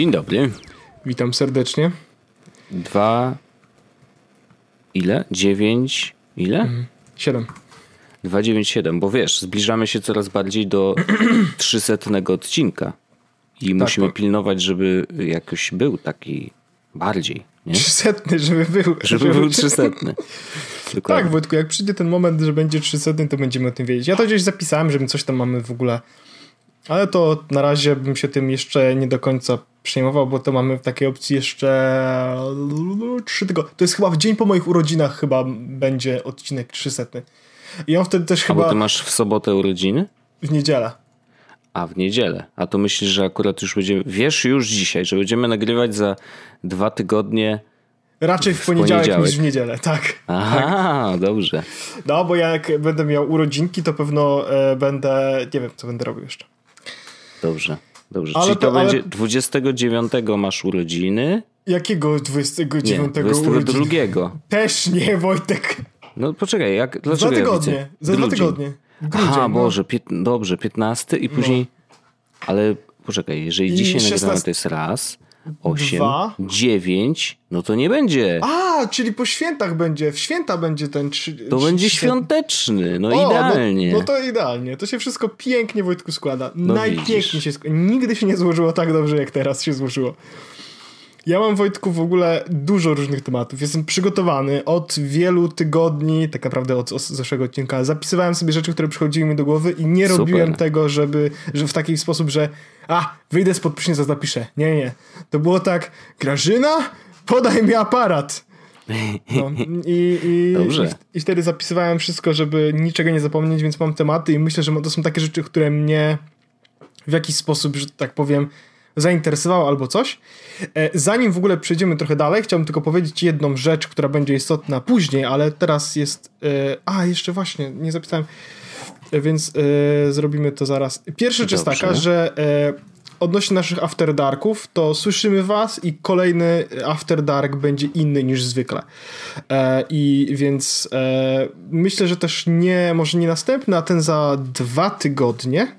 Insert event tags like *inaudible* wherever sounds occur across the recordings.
Dzień dobry. Witam serdecznie. Dwa. Ile? Dziewięć. Ile? Siedem. 297, bo wiesz, zbliżamy się coraz bardziej do *clears throat* 300 odcinka i musimy bo- pilnować, żeby jakoś był taki bardziej, nie? Trzysetny, żeby był. Żeby był 300. *laughs* Tak. Wojtku, jak przyjdzie ten moment, że będzie 300, to będziemy o tym wiedzieć. Ja to gdzieś zapisałem, że my coś tam mamy w ogóle. Ale to na razie bym się tym jeszcze nie do końca przejmował, bo to mamy w takiej opcji jeszcze trzy tygodnie. To jest chyba w dzień po moich urodzinach chyba będzie odcinek 300. I on wtedy też A bo chyba ty masz w sobotę urodziny? w niedzielę. A w niedzielę. A to myślisz, że akurat już będziemy. Wiesz już dzisiaj, że będziemy nagrywać za dwa tygodnie. Raczej w poniedziałek, poniedziałek. niż w niedzielę, tak. Aha, dobrze. No, bo ja jak będę miał urodzinki, to pewno e, będę, nie wiem, co będę robił jeszcze. Dobrze. Dobrze. Ale Czyli to, to- ale- będzie 29 masz urodziny. Jakiego Nie, 29 urodzin? 22. Też nie, Wojtek. No poczekaj, jak, Za dlaczego ja tygodnie. widzę? Za dwa tygodnie. Grudzień, Aha, no. Boże, pięt, dobrze, 15 i później... Ale poczekaj, jeżeli I dzisiaj 16 nagramy to jest raz, 8, Dwa. 9, no to nie będzie. A, czyli po świętach będzie, w święta będzie ten... Trzy, To będzie świąteczny, no O, idealnie. No, no to idealnie. To się wszystko pięknie, Wojtku, składa. No Najpiękniej widzisz. się składa. Nigdy się nie złożyło tak dobrze, jak teraz się złożyło. Ja mam, Wojtku, w ogóle dużo różnych tematów. Jestem przygotowany od wielu tygodni, tak naprawdę od os- zeszłego odcinka. Zapisywałem sobie rzeczy, które przychodziły mi do głowy i nie Super. robiłem tego, żeby, że w taki sposób, że a, wyjdę spod prysznica, zapiszę. Nie, nie. To było tak, Grażyna, podaj mi aparat. No, i, i, Dobrze. i, I wtedy zapisywałem wszystko, żeby niczego nie zapomnieć, więc mam tematy i myślę, że to są takie rzeczy, które mnie w jakiś sposób, że tak powiem, zainteresowało albo coś. E, Zanim w ogóle przejdziemy trochę dalej, chciałbym tylko powiedzieć jedną rzecz, która będzie istotna później, ale teraz jest... e, A, jeszcze właśnie, nie zapisałem. E, Więc zrobimy to zaraz. Pierwsza rzecz jest taka, że odnośnie naszych After Darków, to słyszymy was i kolejny After Dark będzie inny niż zwykle. E, I więc e, myślę, że też nie, może nie następny, a ten za dwa tygodnie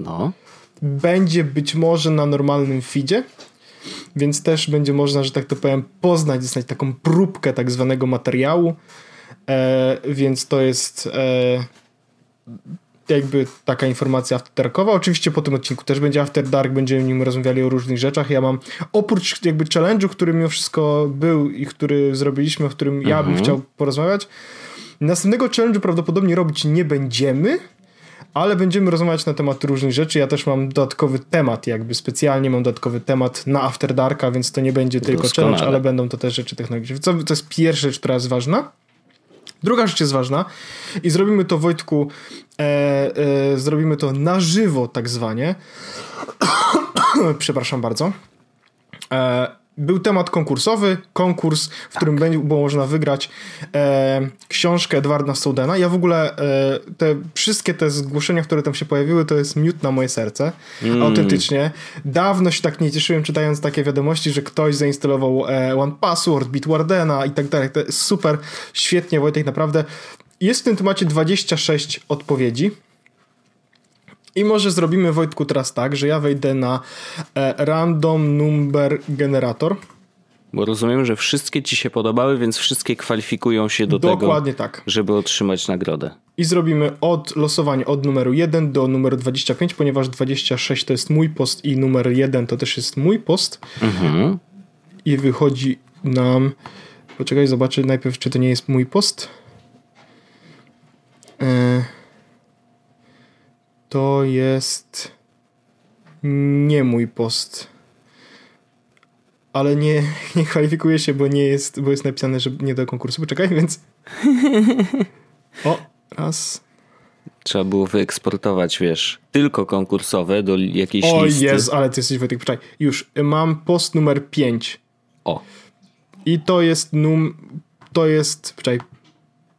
No, będzie być może na normalnym feedzie, więc też będzie można, że tak to powiem, poznać, dostać taką próbkę tak zwanego materiału, e, więc to jest e, jakby taka informacja afterdarkowa. Oczywiście po tym odcinku też będzie After Dark, będziemy nim rozmawiali o różnych rzeczach. Ja mam oprócz jakby challenge'u, który mimo wszystko był i który zrobiliśmy, o którym ja bym chciał porozmawiać, następnego challenge'u prawdopodobnie robić nie będziemy, ale będziemy rozmawiać na temat różnych rzeczy. Ja też mam dodatkowy temat, jakby specjalnie mam dodatkowy temat na After Darka, więc to nie będzie tylko Doskonale. challenge, ale będą to też rzeczy technologiczne. Co, to jest pierwsza rzecz, która jest ważna. Druga rzecz jest ważna i zrobimy to Wojtku, e, e, zrobimy to na żywo tak zwanie. *coughs* Przepraszam bardzo. E, był temat konkursowy, konkurs, w którym będzie było można wygrać e, książkę Edwarda Snowdena. Ja w ogóle e, te wszystkie te zgłoszenia, które tam się pojawiły, to jest miód na moje serce. Autentycznie. Dawno się tak nie cieszyłem czytając takie wiadomości, że ktoś zainstalował e, One Password, Bitwardena i tak dalej. To jest super, świetnie Wojtek, naprawdę. Jest w tym temacie 26 odpowiedzi. I może zrobimy Wojtku teraz tak, że ja wejdę na e, random number generator. bo rozumiem, że wszystkie ci się podobały, więc wszystkie kwalifikują się do Dokładnie tego, tak. żeby otrzymać nagrodę. I zrobimy od losowanie od numeru 1 do numeru 25, ponieważ 26 to jest mój post i numer 1 to też jest mój post. Mhm. I wychodzi nam. Poczekaj, zobaczę najpierw, czy to nie jest mój post. To jest nie mój post. Ale nie, *laughs* nie kwalifikuje się, bo nie jest, bo jest napisane, że nie do konkursu. Poczekaj, więc. *laughs* O, raz. Trzeba było wyeksportować, wiesz, tylko konkursowe do jakiejś O listy. jest, ale ty jesteś Wojtek, poczekaj. Już, mam post numer 5. O, I to jest num... To jest... Poczekaj.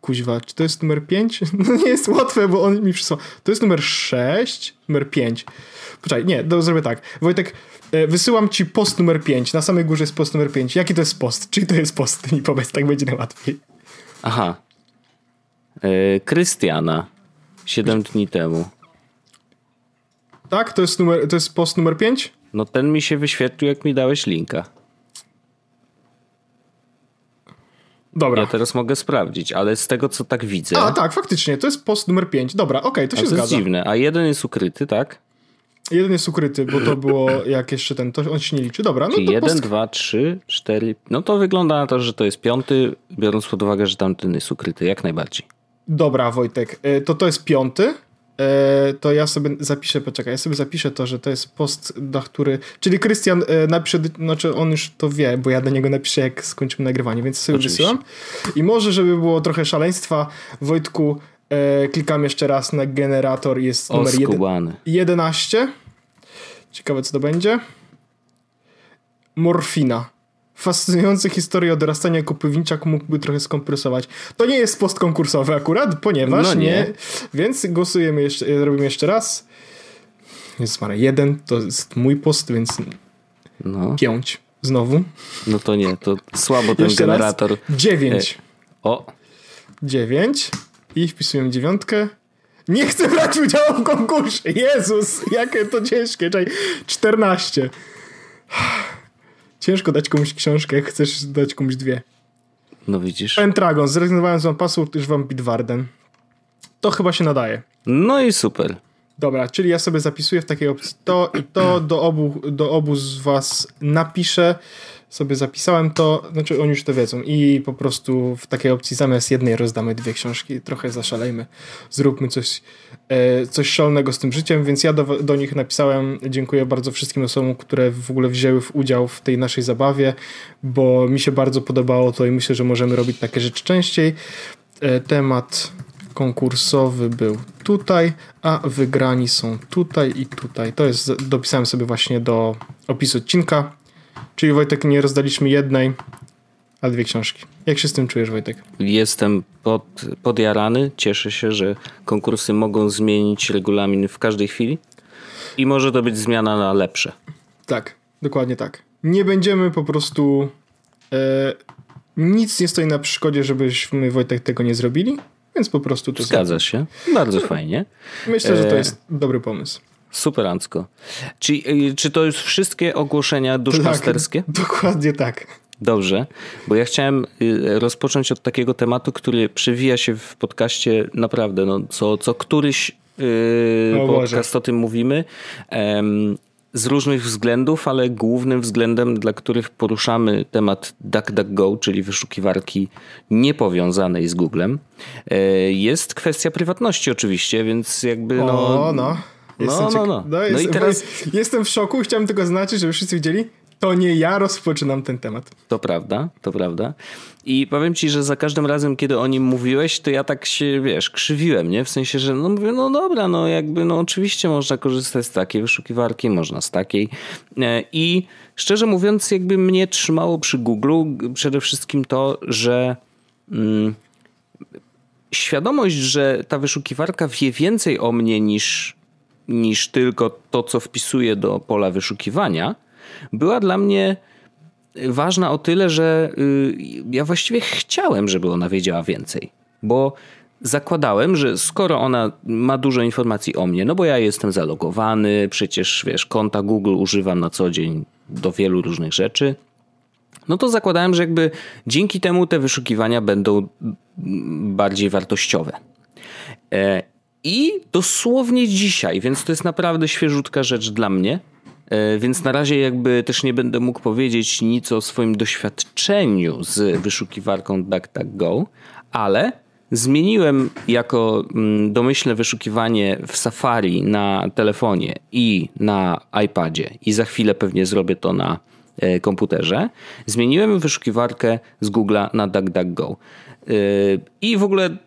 Kuźwa, czy to jest numer 5? *laughs* No nie jest łatwe, bo on mi przysłał. To jest numer 6, numer 5. Poczekaj, nie, to zrobię tak. Wojtek, e, wysyłam ci post numer 5. Na samej górze jest post numer 5. Jaki to jest post? Czyli to jest post? Ty mi powiedz, tak będzie najłatwiej. aha. E, Krystiana. Siedem dni temu. Tak? To jest, numer, to jest post numer 5? No ten mi się wyświetlił, jak mi dałeś linka. Dobra. Ja teraz mogę sprawdzić, ale z tego co tak widzę. A tak, faktycznie, to jest post numer 5. Dobra, okej, okay, to się to zgadza. jest dziwne, a jeden jest ukryty, tak? Jeden jest ukryty, bo to było *clears throat* jak jeszcze ten, to on się nie liczy. Dobra, no Czyli to jeden, post... dwa, trzy, cztery. No to wygląda na to, że to jest piąty, biorąc pod uwagę, że tamten jest ukryty, jak najbardziej. Dobra, Wojtek, e, to to jest piąty. E, to ja sobie zapiszę, poczekaj, ja sobie zapiszę to, że to jest post, na który. Czyli Krystian e, napisze, znaczy on już to wie, bo ja do niego napiszę, jak skończymy nagrywanie, więc sobie Oczywiście. wysyłam. I może, żeby było trochę szaleństwa, Wojtku, e, klikam jeszcze raz na generator, jest numer jeden, Oskubany. 11. Ciekawe, co to będzie. Morfina. Fascynujące historie o dorastaniu jako pewniczak mógłby trochę skompresować. To nie jest post konkursowy akurat, ponieważ No nie. nie. Więc głosujemy jeszcze, robimy jeszcze raz. Jest Mara jeden, to jest mój post, więc No, pięć. Znowu. no to nie, to słabo ten Jeszcze generator. raz. Dziewięć. O, Dziewięć. I wpisujemy dziewiątkę. Nie chcę brać udziału w konkursie. Jezus, jakie to ciężkie. Czekaj, 14. Ciężko dać komuś książkę, jak chcesz dać komuś dwie. no widzisz. Pentragon, zrezygnowałem z password, już wam Bitwarden. To chyba się nadaje. No i super. Dobra, czyli ja sobie zapisuję w takiej opcji to i to, do obu, do obu z was napiszę. Sobie zapisałem to, znaczy oni już to wiedzą i po prostu w takiej opcji zamiast jednej rozdamy dwie książki. Trochę zaszalejmy. Zróbmy coś, e, coś szalonego z tym życiem, więc ja do, do nich napisałem. Dziękuję bardzo wszystkim osobom, które w ogóle wzięły w udział w tej naszej zabawie, bo mi się bardzo podobało to i myślę, że możemy robić takie rzeczy częściej. E, temat konkursowy był tutaj, a wygrani są tutaj i tutaj. To jest, dopisałem sobie właśnie do opisu odcinka. Czyli Wojtek, nie rozdaliśmy jednej, a dwie książki. Jak się z tym czujesz, Wojtek? Jestem pod, podjarany. Cieszę się, że konkursy mogą zmienić regulamin w każdej chwili. I może to być zmiana na lepsze. Tak, dokładnie tak. Nie będziemy po prostu. E, nic nie stoi na przeszkodzie, żebyśmy, Wojtek, tego nie zrobili, więc po prostu to Zgadza się. Bardzo fajnie. Myślę, że to E, jest dobry pomysł. Superancko. Czy, y, czy to już wszystkie ogłoszenia duszpasterskie? Tak, dokładnie tak. Dobrze, bo ja chciałem y, rozpocząć od takiego tematu, który przewija się w podcaście naprawdę, no, co, co któryś yy, O Boże. podcast o tym mówimy. Em, z różnych względów, ale głównym względem, dla których poruszamy temat DuckDuckGo, czyli wyszukiwarki niepowiązanej z Googlem, e, jest kwestia prywatności oczywiście, więc jakby no... o, no. Jestem no, no. No, No jest, i teraz- *laughs* Jestem w szoku, chciałem tylko zaznaczyć, żeby wszyscy widzieli, to nie ja rozpoczynam ten temat. To prawda, to prawda. I powiem ci, że za każdym razem, kiedy o nim mówiłeś, to ja tak się, wiesz, krzywiłem, nie? W sensie, że no mówię, no dobra, no jakby, no oczywiście można korzystać z takiej wyszukiwarki, można z takiej. E, I szczerze mówiąc, jakby mnie trzymało przy Google przede wszystkim to, że mm, świadomość, że ta wyszukiwarka wie więcej o mnie niż, niż tylko to, co wpisuję do pola wyszukiwania, była dla mnie ważna o tyle, że y, ja właściwie chciałem, żeby ona wiedziała więcej. Bo zakładałem, że skoro ona ma dużo informacji o mnie, no bo ja jestem zalogowany, przecież wiesz, konta Google używam na co dzień do wielu różnych rzeczy, no to zakładałem, że jakby dzięki temu te wyszukiwania będą bardziej wartościowe. I dosłownie dzisiaj, więc to jest naprawdę świeżutka rzecz dla mnie. E, Więc na razie jakby też nie będę mógł powiedzieć nic o swoim doświadczeniu z wyszukiwarką DuckDuckGo, ale zmieniłem jako mm, domyślne wyszukiwanie w Safari na telefonie i na iPadzie i za chwilę pewnie zrobię to na e, komputerze. Zmieniłem wyszukiwarkę z Google'a na DuckDuckGo. Yy, I w ogóle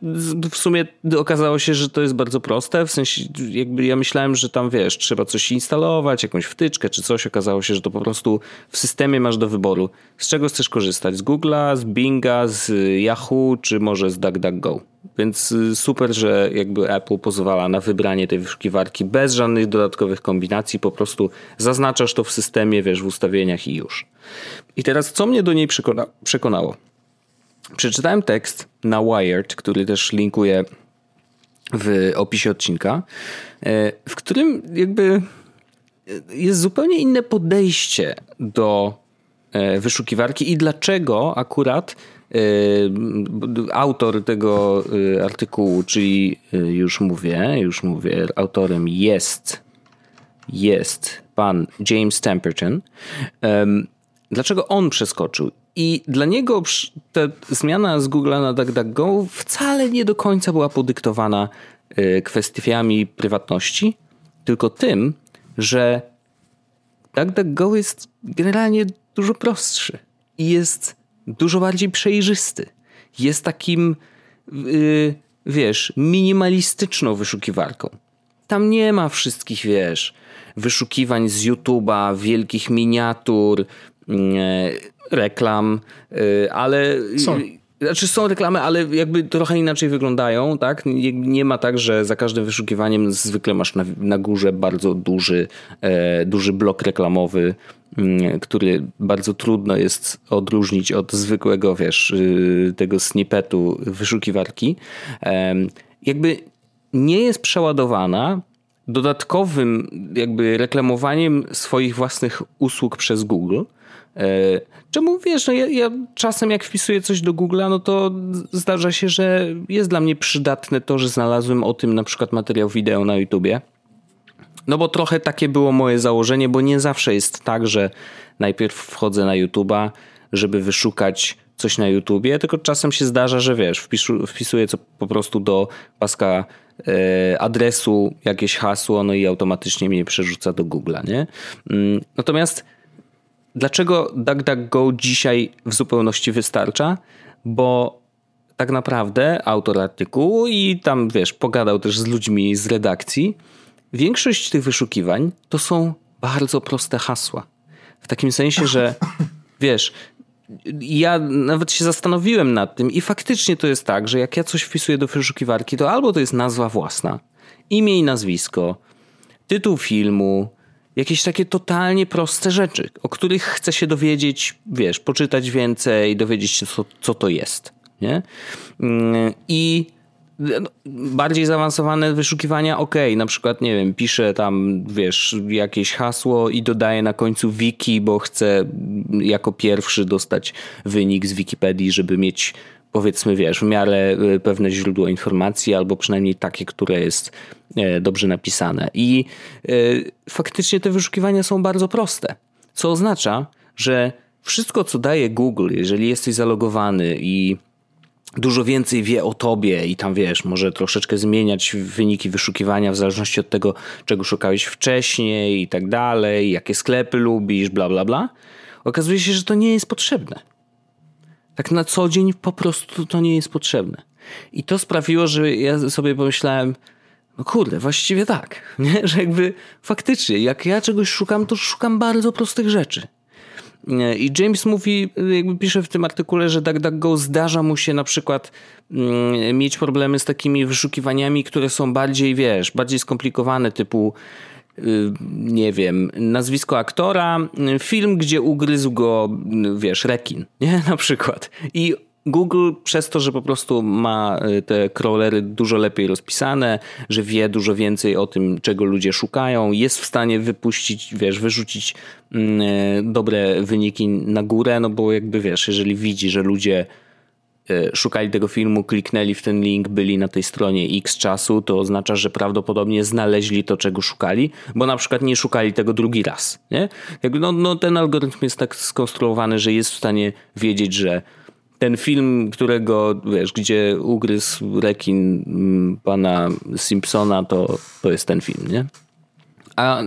w sumie okazało się, że to jest bardzo proste. W sensie, jakby ja myślałem, że tam wiesz, trzeba coś instalować, jakąś wtyczkę czy coś. Okazało się, że to po prostu w systemie masz do wyboru, z czego chcesz korzystać: z Google'a, z Binga, z Yahoo, czy może z DuckDuckGo. Więc y, super, że jakby Apple pozwala na wybranie tej wyszukiwarki bez żadnych dodatkowych kombinacji. Po prostu zaznaczasz to w systemie, wiesz, w ustawieniach i już. I teraz, co mnie do niej przekona- przekonało? Przeczytałem tekst na Wired, który też linkuję w opisie odcinka, e, w którym jakby jest zupełnie inne podejście do e, wyszukiwarki i dlaczego akurat e, autor tego e, artykułu, czyli już mówię, już mówię, autorem jest jest pan James Temperton. Dlaczego on przeskoczył? I dla niego ta zmiana z Google'a na DuckDuckGo wcale nie do końca była podyktowana kwestiami prywatności, tylko tym, że DuckDuckGo jest generalnie dużo prostszy i jest dużo bardziej przejrzysty. Jest takim, yy, wiesz, minimalistyczną wyszukiwarką. Tam nie ma wszystkich, wiesz, wyszukiwań z YouTube'a, wielkich miniatur, reklam, yy, ale. Są. Znaczy są reklamy, ale jakby trochę inaczej wyglądają, tak? Nie, nie ma tak, że za każdym wyszukiwaniem zwykle masz na, na górze bardzo duży, e, duży blok reklamowy, mm, który bardzo trudno jest odróżnić od zwykłego, wiesz, y, tego snippetu wyszukiwarki. E, jakby nie jest przeładowana dodatkowym jakby reklamowaniem swoich własnych usług przez Google, e, Czemu wiesz, no ja, ja, czasem jak wpisuję coś do Google'a, no to zdarza się, że jest dla mnie przydatne to, że znalazłem o tym na przykład materiał wideo na YouTubie. No bo trochę takie było moje założenie, bo nie zawsze jest tak, że najpierw wchodzę na YouTube'a, żeby wyszukać coś na YouTubie, tylko czasem się zdarza, że wiesz, wpisu, wpisuję co po prostu do paska e, adresu jakieś hasło, no i automatycznie mnie przerzuca do Google'a, nie? Mm, natomiast Dlaczego DuckDuckGo dzisiaj w zupełności wystarcza? Bo tak naprawdę autor artykułu i tam wiesz, pogadał też z ludźmi z redakcji. Większość tych wyszukiwań to są bardzo proste hasła. W takim sensie, że *coughs* wiesz, ja nawet się zastanowiłem nad tym i faktycznie to jest tak, że jak ja coś wpisuję do wyszukiwarki, to albo to jest nazwa własna, imię i nazwisko, tytuł filmu, jakieś takie totalnie proste rzeczy, o których chce się dowiedzieć, wiesz, poczytać więcej, dowiedzieć się, co, co to jest. Nie? Mm, I no, bardziej zaawansowane wyszukiwania, ok, na przykład, nie wiem, piszę tam, wiesz, jakieś hasło i dodaję na końcu wiki, bo chcę jako pierwszy dostać wynik z Wikipedii, żeby mieć powiedzmy, wiesz, w miarę y, pewne źródło informacji, albo przynajmniej takie, które jest e, dobrze napisane. I y, faktycznie te wyszukiwania są bardzo proste, co oznacza, że wszystko, co daje Google, jeżeli jesteś zalogowany i dużo więcej wie o tobie i tam wiesz, może troszeczkę zmieniać wyniki wyszukiwania w zależności od tego, czego szukałeś wcześniej i tak dalej, jakie sklepy lubisz, bla, bla, bla. Okazuje się, że to nie jest potrzebne. Tak na co dzień po prostu to nie jest potrzebne. I to sprawiło, że ja sobie pomyślałem, no kurde, właściwie tak, *laughs* nie? że jakby faktycznie, jak ja czegoś szukam, to szukam bardzo prostych rzeczy. I James mówi, jakby pisze w tym artykule, że DuckDuckGo zdarza mu się na przykład mm, mieć problemy z takimi wyszukiwaniami, które są bardziej, wiesz, bardziej skomplikowane, typu nie wiem, nazwisko aktora, film, gdzie ugryzł go, wiesz, rekin, *laughs* nie? Na przykład. I Google przez to, że po prostu ma y, te crawlery dużo lepiej rozpisane, że wie dużo więcej o tym, czego ludzie szukają, jest w stanie wypuścić, wiesz, wyrzucić mm, y, dobre wyniki na górę, no bo jakby wiesz, jeżeli widzi, że ludzie szukali tego filmu, kliknęli w ten link, byli na tej stronie X czasu, to oznacza, że prawdopodobnie znaleźli to, czego szukali, bo na przykład nie szukali tego drugi raz. Nie? No, no, ten algorytm jest tak skonstruowany, że jest w stanie wiedzieć, że ten film, którego, wiesz, gdzie ugryzł rekin mm, pana Simpsona, to, to jest ten film, nie? A,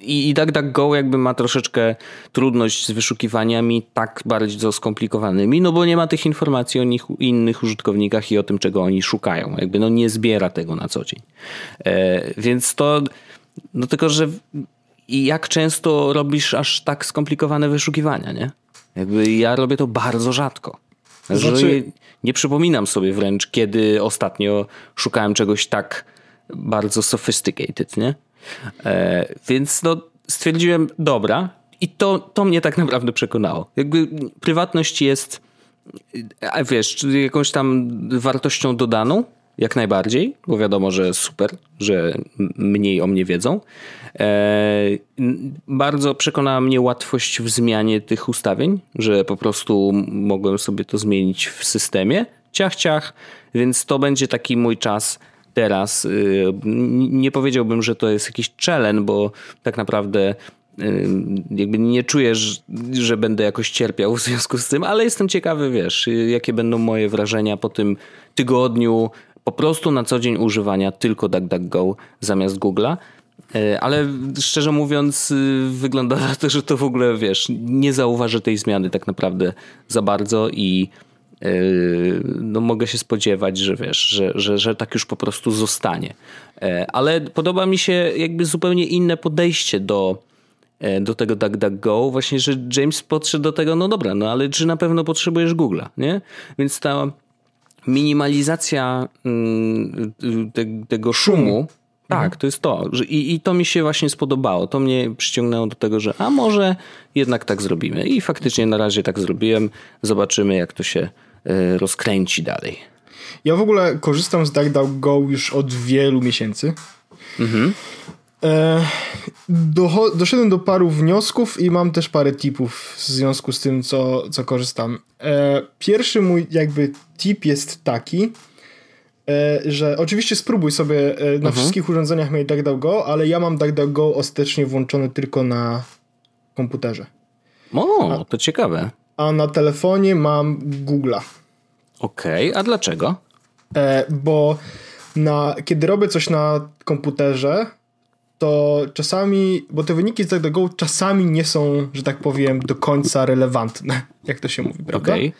I, i DuckDuckGo jakby ma troszeczkę trudność z wyszukiwaniami tak bardzo skomplikowanymi, no bo nie ma tych informacji o nich, innych użytkownikach i o tym, czego oni szukają. Jakby no nie zbiera tego na co dzień. E, więc to, no tylko, że i jak często robisz aż tak skomplikowane wyszukiwania, nie? Jakby ja robię to bardzo rzadko. Znaczy... Nie przypominam sobie wręcz, kiedy ostatnio szukałem czegoś tak bardzo sophisticated, nie? E, więc no, stwierdziłem, dobra, i to, to mnie tak naprawdę przekonało. Jakby prywatność jest, wiesz, jakąś tam wartością dodaną, jak najbardziej, bo wiadomo, że super, że mniej o mnie wiedzą. E, bardzo przekonała mnie łatwość w zmianie tych ustawień, że po prostu mogłem sobie to zmienić w systemie. Ciach, ciach, więc to będzie taki mój czas teraz. Y, nie powiedziałbym, że to jest jakiś challenge, bo tak naprawdę y, jakby nie czuję, że będę jakoś cierpiał w związku z tym, ale jestem ciekawy, wiesz, jakie będą moje wrażenia po tym tygodniu po prostu na co dzień używania tylko DuckDuckGo zamiast Google'a. Y, ale szczerze mówiąc, wygląda na to, że to w ogóle wiesz, nie zauważę tej zmiany tak naprawdę za bardzo i no mogę się spodziewać, że wiesz, że, że, że tak już po prostu zostanie. Yy, ale podoba mi się jakby zupełnie inne podejście do, yy, do tego DuckDuckGo, właśnie, że James podszedł do tego, no dobra, no ale czy na pewno potrzebujesz Google'a, nie? Więc ta minimalizacja mm, te, tego szumu, tak, mhm. to jest to. I, I to mi się właśnie spodobało. To mnie przyciągnęło do tego, że a może jednak tak zrobimy. I faktycznie na razie tak zrobiłem. Zobaczymy, jak to się rozkręci dalej. Ja w ogóle korzystam z DuckDuckGo już od wielu miesięcy. Mhm. E, do, doszedłem do paru wniosków i mam też parę tipów w związku z tym, co, co korzystam. E, pierwszy mój jakby tip jest taki, e, że oczywiście spróbuj sobie e, na mhm. wszystkich urządzeniach mieć DuckDuckGo, ale ja mam DuckDuckGo ostatecznie włączony tylko na komputerze. O, to ciekawe. A na telefonie mam Google'a. Okej, okay, a dlaczego? E, bo na, kiedy robię coś na komputerze, to czasami, bo te wyniki z DuckDuckGo czasami nie są, że tak powiem, do końca relevantne, *laughs* jak to się mówi, prawda? Okay.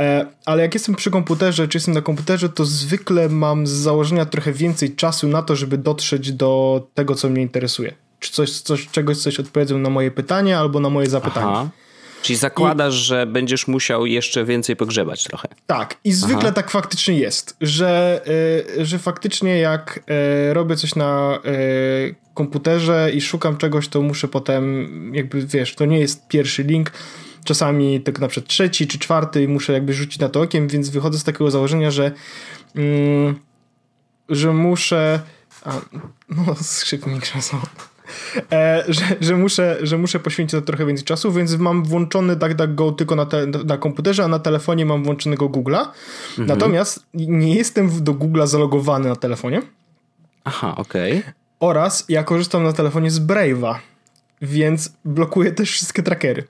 E, ale jak jestem przy komputerze, czy jestem na komputerze, to zwykle mam z założenia trochę więcej czasu na to, żeby dotrzeć do tego, co mnie interesuje. Czy coś, coś czegoś, coś odpowiedzą na moje pytanie albo na moje zapytanie. Aha. Czyli zakładasz, I... że będziesz musiał jeszcze więcej pogrzebać trochę. Tak, i zwykle Aha. tak faktycznie jest, że, y, że faktycznie jak y, robię coś na y, komputerze i szukam czegoś, to muszę potem, jakby wiesz, to nie jest pierwszy link, czasami tylko na przykład trzeci czy czwarty muszę jakby rzucić na to okiem, więc wychodzę z takiego założenia, że mm, że muszę a, no, skrzyp mi krzesło. E, że, że, muszę, że muszę poświęcić na to trochę więcej czasu, więc mam włączony DuckDuckGo tylko na, te, na komputerze, a na telefonie mam włączonego Google'a. Mhm. Natomiast nie jestem do Google'a zalogowany na telefonie. Aha, okej. Okay. Oraz ja korzystam na telefonie z Brave'a, więc blokuję też wszystkie trackery.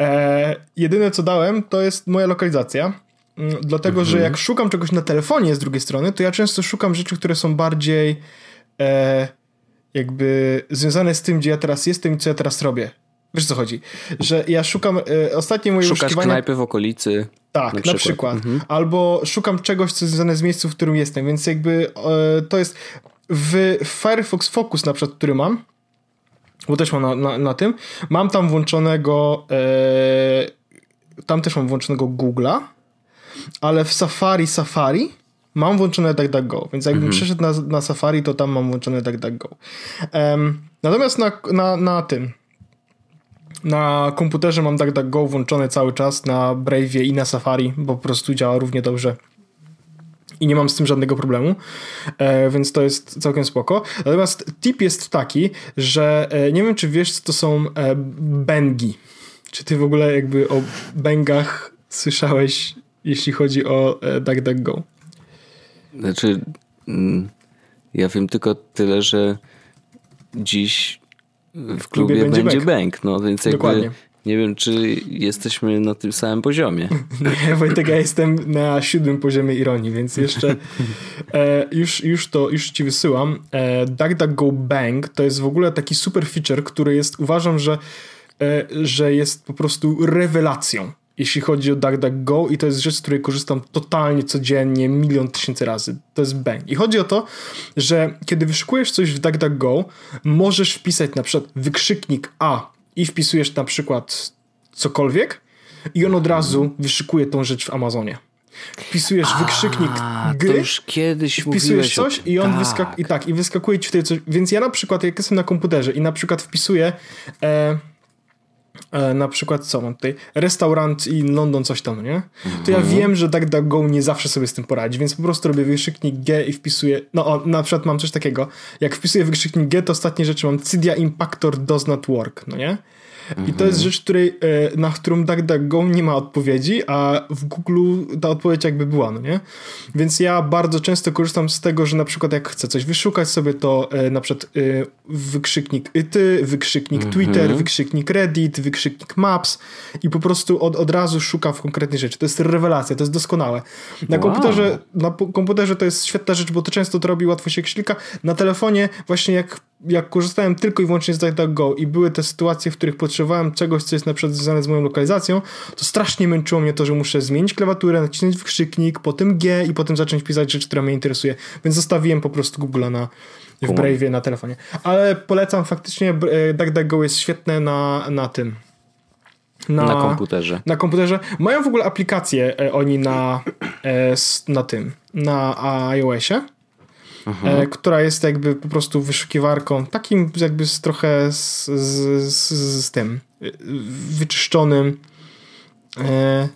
E, jedyne co dałem to jest moja lokalizacja. Mm, dlatego, mhm. że jak szukam czegoś na telefonie z drugiej strony, to ja często szukam rzeczy, które są bardziej e, jakby związane z tym, gdzie ja teraz jestem i co ja teraz robię. Wiesz co chodzi? Że ja szukam, e, ostatnie moje Szukasz wyszukiwania... knajpy w okolicy. Tak, na przykład. Na przykład. Mhm. Albo szukam czegoś, co jest związane z miejscem, w którym jestem, więc jakby e, to jest w Firefox Focus na przykład, który mam, bo też mam na, na, na tym, mam tam włączonego e, tam też mam włączonego Google'a, ale w Safari Safari mam włączone DuckDuckGo, więc jakbym mhm. przeszedł na, na Safari, to tam mam włączone DuckDuckGo. Um, natomiast na, na, na tym, na komputerze mam DuckDuckGo włączone cały czas, na Brave'ie i na Safari, bo po prostu działa równie dobrze i nie mam z tym żadnego problemu, e, więc to jest całkiem spoko. Natomiast tip jest taki, że e, nie wiem, czy wiesz, co to są e, bengi. Czy ty w ogóle jakby o bengach słyszałeś, jeśli chodzi o DuckDuckGo? Znaczy, mm, ja wiem tylko tyle, że dziś w klubie, klubie będzie, będzie bank. no więc jakby Dokładnie. nie wiem, czy jesteśmy na tym samym poziomie. *laughs* Nie, Wojtek, ja jestem na siódmym poziomie ironii, więc jeszcze e, już, już to, już ci wysyłam. E, DuckDuckGo Bank to jest w ogóle taki super feature, który jest, uważam, że, e, że jest po prostu rewelacją jeśli chodzi o DuckDuckGo i to jest rzecz, z której korzystam totalnie codziennie, milion tysięcy razy. To jest bang. I chodzi o to, że kiedy wyszukujesz coś w DuckDuckGo, możesz wpisać na przykład wykrzyknik A i wpisujesz na przykład cokolwiek i on od razu wyszukuje tą rzecz w Amazonie. Wpisujesz A, wykrzyknik gry, to już kiedyś wpisujesz coś o... i on tak. wyskakuje i tak, i wyskakuje ci wtedy coś. Więc ja na przykład, jak jestem na komputerze i na przykład wpisuję e, e, na przykład co mam tutaj, restaurant i London coś tam, nie? To ja wiem, że DuckDuckGo nie zawsze sobie z tym poradzi, więc po prostu robię wykrzyknik G i wpisuję, no o, na przykład mam coś takiego, jak wpisuję wykrzyknik G, to ostatnie rzeczy mam Cydia Impactor does not work, no nie? I to jest rzecz, której, e, na którą DuckDuckGo nie ma odpowiedzi, a w Google ta odpowiedź jakby była, no nie? Więc ja bardzo często korzystam z tego, że na przykład jak chcę coś wyszukać sobie, to e, na przykład wykrzyknik ty, wykrzyknik Twitter, wykrzyknik Reddit, wykrzyknik Maps i po prostu od, od razu szukam w konkretnej rzeczy. To jest rewelacja, to jest doskonałe. Na Wow. komputerze na komputerze to jest świetna rzecz, bo to często to robi, łatwo się klika. Na telefonie właśnie jak, jak korzystałem tylko i wyłącznie z DuckDuckGo i były te sytuacje, w których potrzebowałem czegoś, co jest na przykład związane z moją lokalizacją, to strasznie męczyło mnie to, że muszę zmienić klawiaturę, nacisnąć wykrzyknik, potem G i potem zacząć pisać rzecz, która mnie interesuje. Więc zostawiłem po prostu Google'a na, w. Brave'ie na telefonie. Ale polecam faktycznie, e, DuckDuckGo jest świetne na, na tym. Na komputerze. Na komputerze. Mają w ogóle aplikację e, oni na, e, na tym, na iOSie, e, która jest jakby po prostu wyszukiwarką, takim jakby z trochę z, z, z, z tym e, wyczyszczonym e,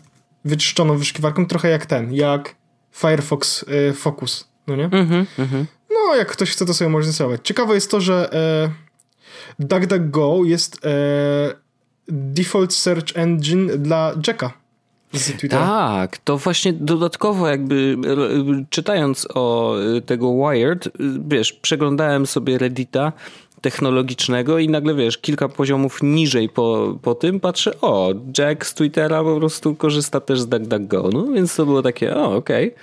wyczyszczoną wyszukiwarką, trochę jak ten, jak Firefox e, Focus, no nie? Mhm, mhm. No, jak ktoś chce, to sobie może zainstalować. Ciekawe jest to, że e, DuckDuckGo jest e, default search engine dla Jacka. Tak, to właśnie dodatkowo jakby e, czytając o e, tego Wired, e, wiesz, przeglądałem sobie Reddita technologicznego i nagle wiesz, kilka poziomów niżej po, po tym patrzę, o, Jack z Twittera po prostu korzysta też z DuckDuckGo, no więc to było takie, o, okej.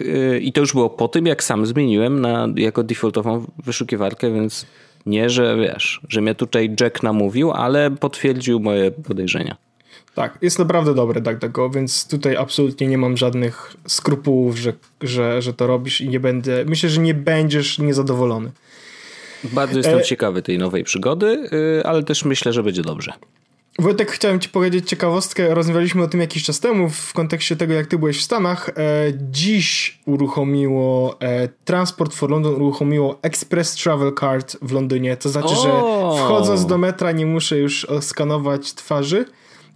E, I to już było po tym, jak sam zmieniłem na, jako defaultową wyszukiwarkę, więc nie, że wiesz, że mnie tutaj Jack namówił, ale potwierdził moje podejrzenia. Tak, jest naprawdę dobre DuckDuckGo, więc tutaj absolutnie nie mam żadnych skrupułów, że, że, że to robisz i nie będę, myślę, że nie będziesz niezadowolony. Bardzo jestem E- ciekawy tej nowej przygody, yy, ale też myślę, że będzie dobrze. Wojtek, chciałem ci powiedzieć ciekawostkę. Rozmawialiśmy o tym jakiś czas temu w kontekście tego, jak ty byłeś w Stanach. E, dziś uruchomiło e, Transport for London uruchomiło Express Travel Card w Londynie. To znaczy, że O! wchodząc do metra nie muszę już skanować twarzy,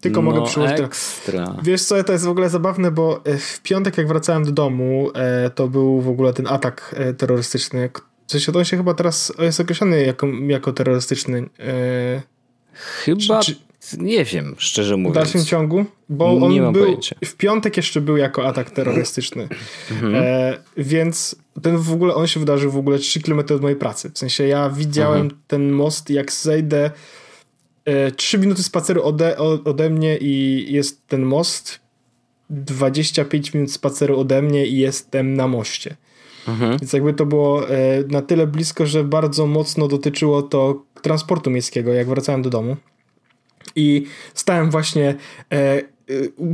tylko mogę no, przyłożyć... ekstra. Wiesz co, to jest w ogóle zabawne, bo w piątek jak wracałem do domu, to był w ogóle ten atak terrorystyczny. W sensie on się chyba teraz jest określony jako, jako terrorystyczny. E, Chyba, Czy- nie wiem, szczerze w mówiąc. dalszym ciągu, bo on Nie mam był pojęcia. w piątek jeszcze był jako atak terrorystyczny. Mhm. E, więc ten w ogóle on się wydarzył w ogóle 3 km od mojej pracy. W sensie ja widziałem Mhm. ten most, jak zejdę e, 3 minuty spaceru ode, ode mnie i jest ten most. 25 minut spaceru ode mnie i jestem na moście. Mhm. Więc jakby to było e, na tyle blisko, że bardzo mocno dotyczyło to transportu miejskiego, jak wracałem do domu. I stałem właśnie. E, e,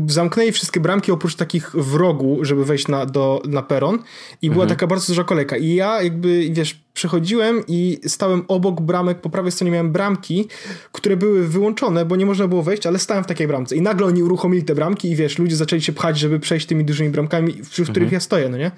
zamknęli wszystkie bramki oprócz takich w rogu, żeby wejść na, do, na peron. I była taka bardzo duża kolejka. I ja jakby, wiesz, przechodziłem i stałem obok bramek. Po prawej stronie miałem bramki, które były wyłączone, bo nie można było wejść, ale stałem w takiej bramce. I nagle oni uruchomili te bramki i wiesz, ludzie zaczęli się pchać, żeby przejść tymi dużymi bramkami, w, w których ja stoję, no nie?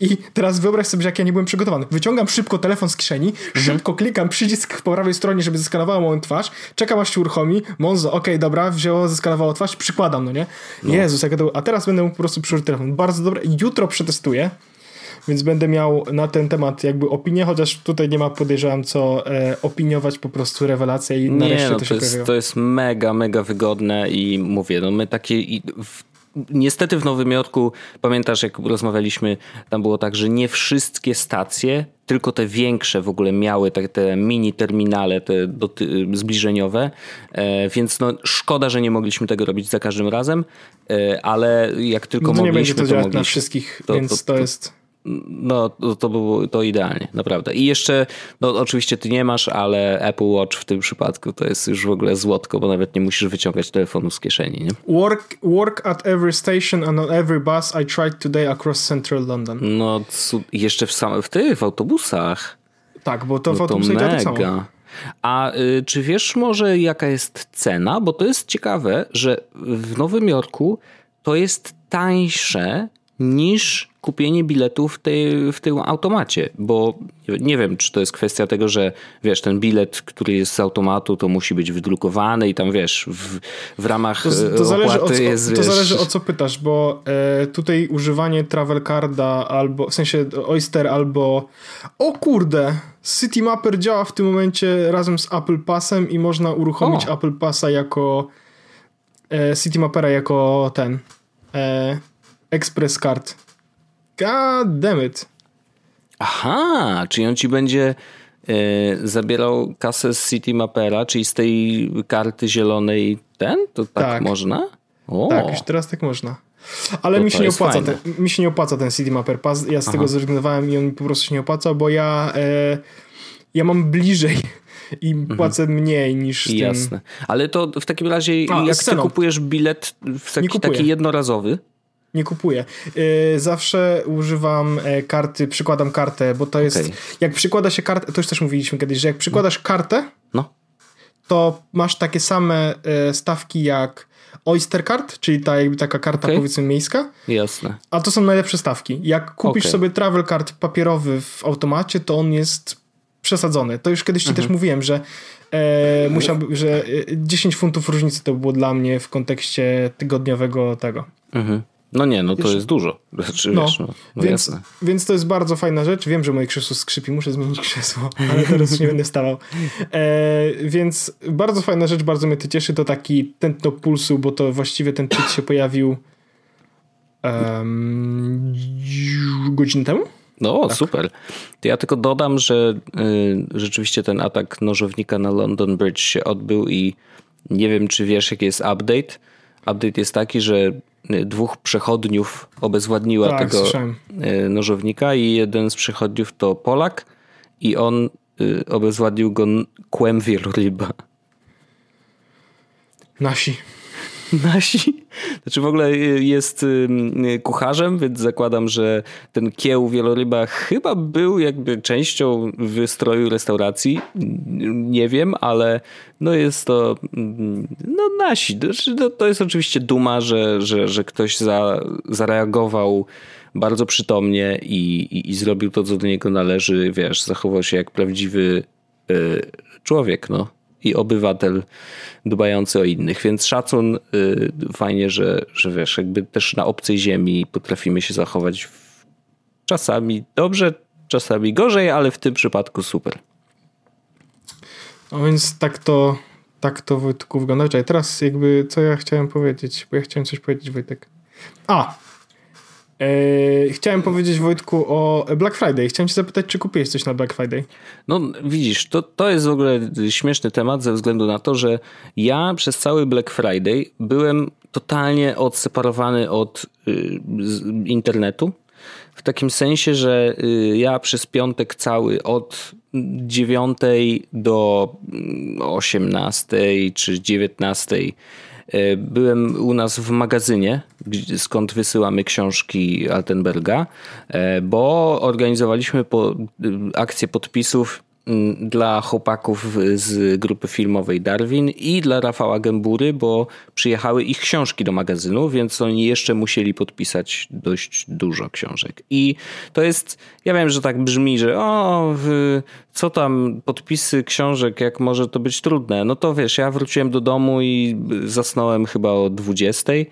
I teraz wyobraź sobie, że jak ja nie byłem przygotowany. Wyciągam szybko telefon z kieszeni, szybko klikam przycisk po prawej stronie, żeby zeskanowało moją twarz, czekam aż się uruchomi, Monzo, okej, dobra, wzięło, zeskanowało twarz, przykładam, no nie? Jezus, jak to... A teraz będę mógł po prostu przyłożyć telefon. Bardzo dobre. Jutro przetestuję, więc będę miał na ten temat jakby opinię, chociaż tutaj nie ma, podejrzewam, co e, opiniować, po prostu rewelacja i nareszcie Nie, no to to, się jest, pojawiło. to jest mega, mega wygodne i mówię, no my takie... Niestety w Nowym Jorku, pamiętasz jak rozmawialiśmy, tam było tak, że nie wszystkie stacje, tylko te większe w ogóle miały te, te mini terminale, te doty, zbliżeniowe, e, więc no szkoda, że nie mogliśmy tego robić za każdym razem, e, ale jak tylko No to nie będzie mogliśmy, to to działać mogliśmy. na wszystkich, To- więc to, to- jest... No, to, to było to idealnie, naprawdę. I jeszcze, no oczywiście ty nie masz, ale Apple Watch w tym przypadku to jest już w ogóle złotko, bo nawet nie musisz wyciągać telefonu z kieszeni, nie? Work, work at every station and on every bus I tried today across central London. No, jeszcze w samych, w tych, w autobusach. Tak, bo to w No to autobusie działa tak samo. mega. A y, czy wiesz może jaka jest cena? Bo to jest ciekawe, że w Nowym Jorku to jest tańsze niż kupienie biletu w, tej, w tym automacie, bo nie wiem, czy to jest kwestia tego, że wiesz, ten bilet, który jest z automatu, to musi być wydrukowany i tam wiesz, w, w ramach to, to zależy o co, jest, To wiesz... zależy o co pytasz, bo e, tutaj używanie Travel Carda albo, w sensie Oyster albo o kurde, City Mapper działa w tym momencie razem z Apple Passem i można uruchomić o. Apple Passa jako e, City Mappera jako ten e, Express Card. God damn it. Aha, czyli on ci będzie e, zabierał kasę z City Mapera, czyli z tej karty zielonej ten? To tak, tak. można? O. Tak, już teraz tak można. Ale mi się, nie opłaca ten, mi się nie opłaca ten City Mapper Pass. Ja z Aha. tego zrezygnowałem i on po prostu się nie opłaca, bo ja, e, ja mam bliżej *laughs* i mhm. płacę mhm. mniej niż z Jasne. Ale to w takim razie, A, jak ty kupujesz bilet w taki, taki jednorazowy, nie kupuję. Y, zawsze używam e, karty, przykładam kartę, bo to jest. Okay. Jak przykłada się kartę, to już też mówiliśmy kiedyś, że jak przykładasz kartę, no. to masz takie same e, stawki jak Oyster Card, czyli ta jakby taka karta okay. powiedzmy miejska. Jasne. A to są najlepsze stawki. Jak kupisz okay. sobie travel card papierowy w automacie, to on jest przesadzony. To już kiedyś ci mhm. też mówiłem, że e, musiałby, że 10 funtów różnicy to było dla mnie w kontekście tygodniowego tego. Mhm. No nie, no to wiesz, jest dużo. *laughs* Znaczy, no, wiesz, no, no więc, więc to jest bardzo fajna rzecz. Wiem, że moje krzesło skrzypi, muszę zmienić krzesło, *laughs* ale teraz już nie będę wstawał. E, więc bardzo fajna rzecz, bardzo mnie to cieszy. To taki tętno pulsu, bo to właściwie ten tweet się pojawił um, godzinę temu. No, tak. super. To ja tylko dodam, że y, rzeczywiście ten atak nożownika na London Bridge się odbył i nie wiem, czy wiesz, jaki jest update. Update jest taki, że dwóch przechodniów obezwładniła tak, tego słyszałem. E, nożownika i jeden z przechodniów to Polak i on e, obezwładnił go kłem wieloryba. Nasi. Nasi. Znaczy w ogóle jest kucharzem, więc zakładam, że ten kieł wieloryba chyba był jakby częścią wystroju restauracji. Nie wiem, ale no jest to no nasi. Znaczy, to jest oczywiście duma, że, że, że ktoś za, zareagował bardzo przytomnie i, i, i zrobił to, co do niego należy. Wiesz, zachował się jak prawdziwy y, człowiek, no i obywatel dbający o innych. Więc szacun, y, fajnie, że, że wiesz, jakby też na obcej ziemi potrafimy się zachować czasami dobrze, czasami gorzej, ale w tym przypadku super. No więc tak to, tak to Wojtku wygląda. Czekaj, teraz jakby co ja chciałem powiedzieć, bo ja chciałem coś powiedzieć Wojtek. A, Eee, chciałem powiedzieć Wojtku o Black Friday. Chciałem cię zapytać, czy kupiłeś coś na Black Friday? No widzisz, to, to jest w ogóle śmieszny temat ze względu na to, że ja przez cały Black Friday byłem totalnie odseparowany od y, internetu. W takim sensie, że y, ja przez piątek cały od 9 do 18 mm, czy 19 E, byłem u nas w magazynie, skąd wysyłamy książki Altenberga, e, bo organizowaliśmy po, akcję podpisów dla chłopaków z grupy filmowej Darwin i dla Rafała Gębury, bo przyjechały ich książki do magazynu, więc oni jeszcze musieli podpisać dość dużo książek. I to jest, ja wiem, że tak brzmi, że o, co tam podpisy książek, jak może to być trudne. No to wiesz, ja wróciłem do domu i zasnąłem chyba o 20, e,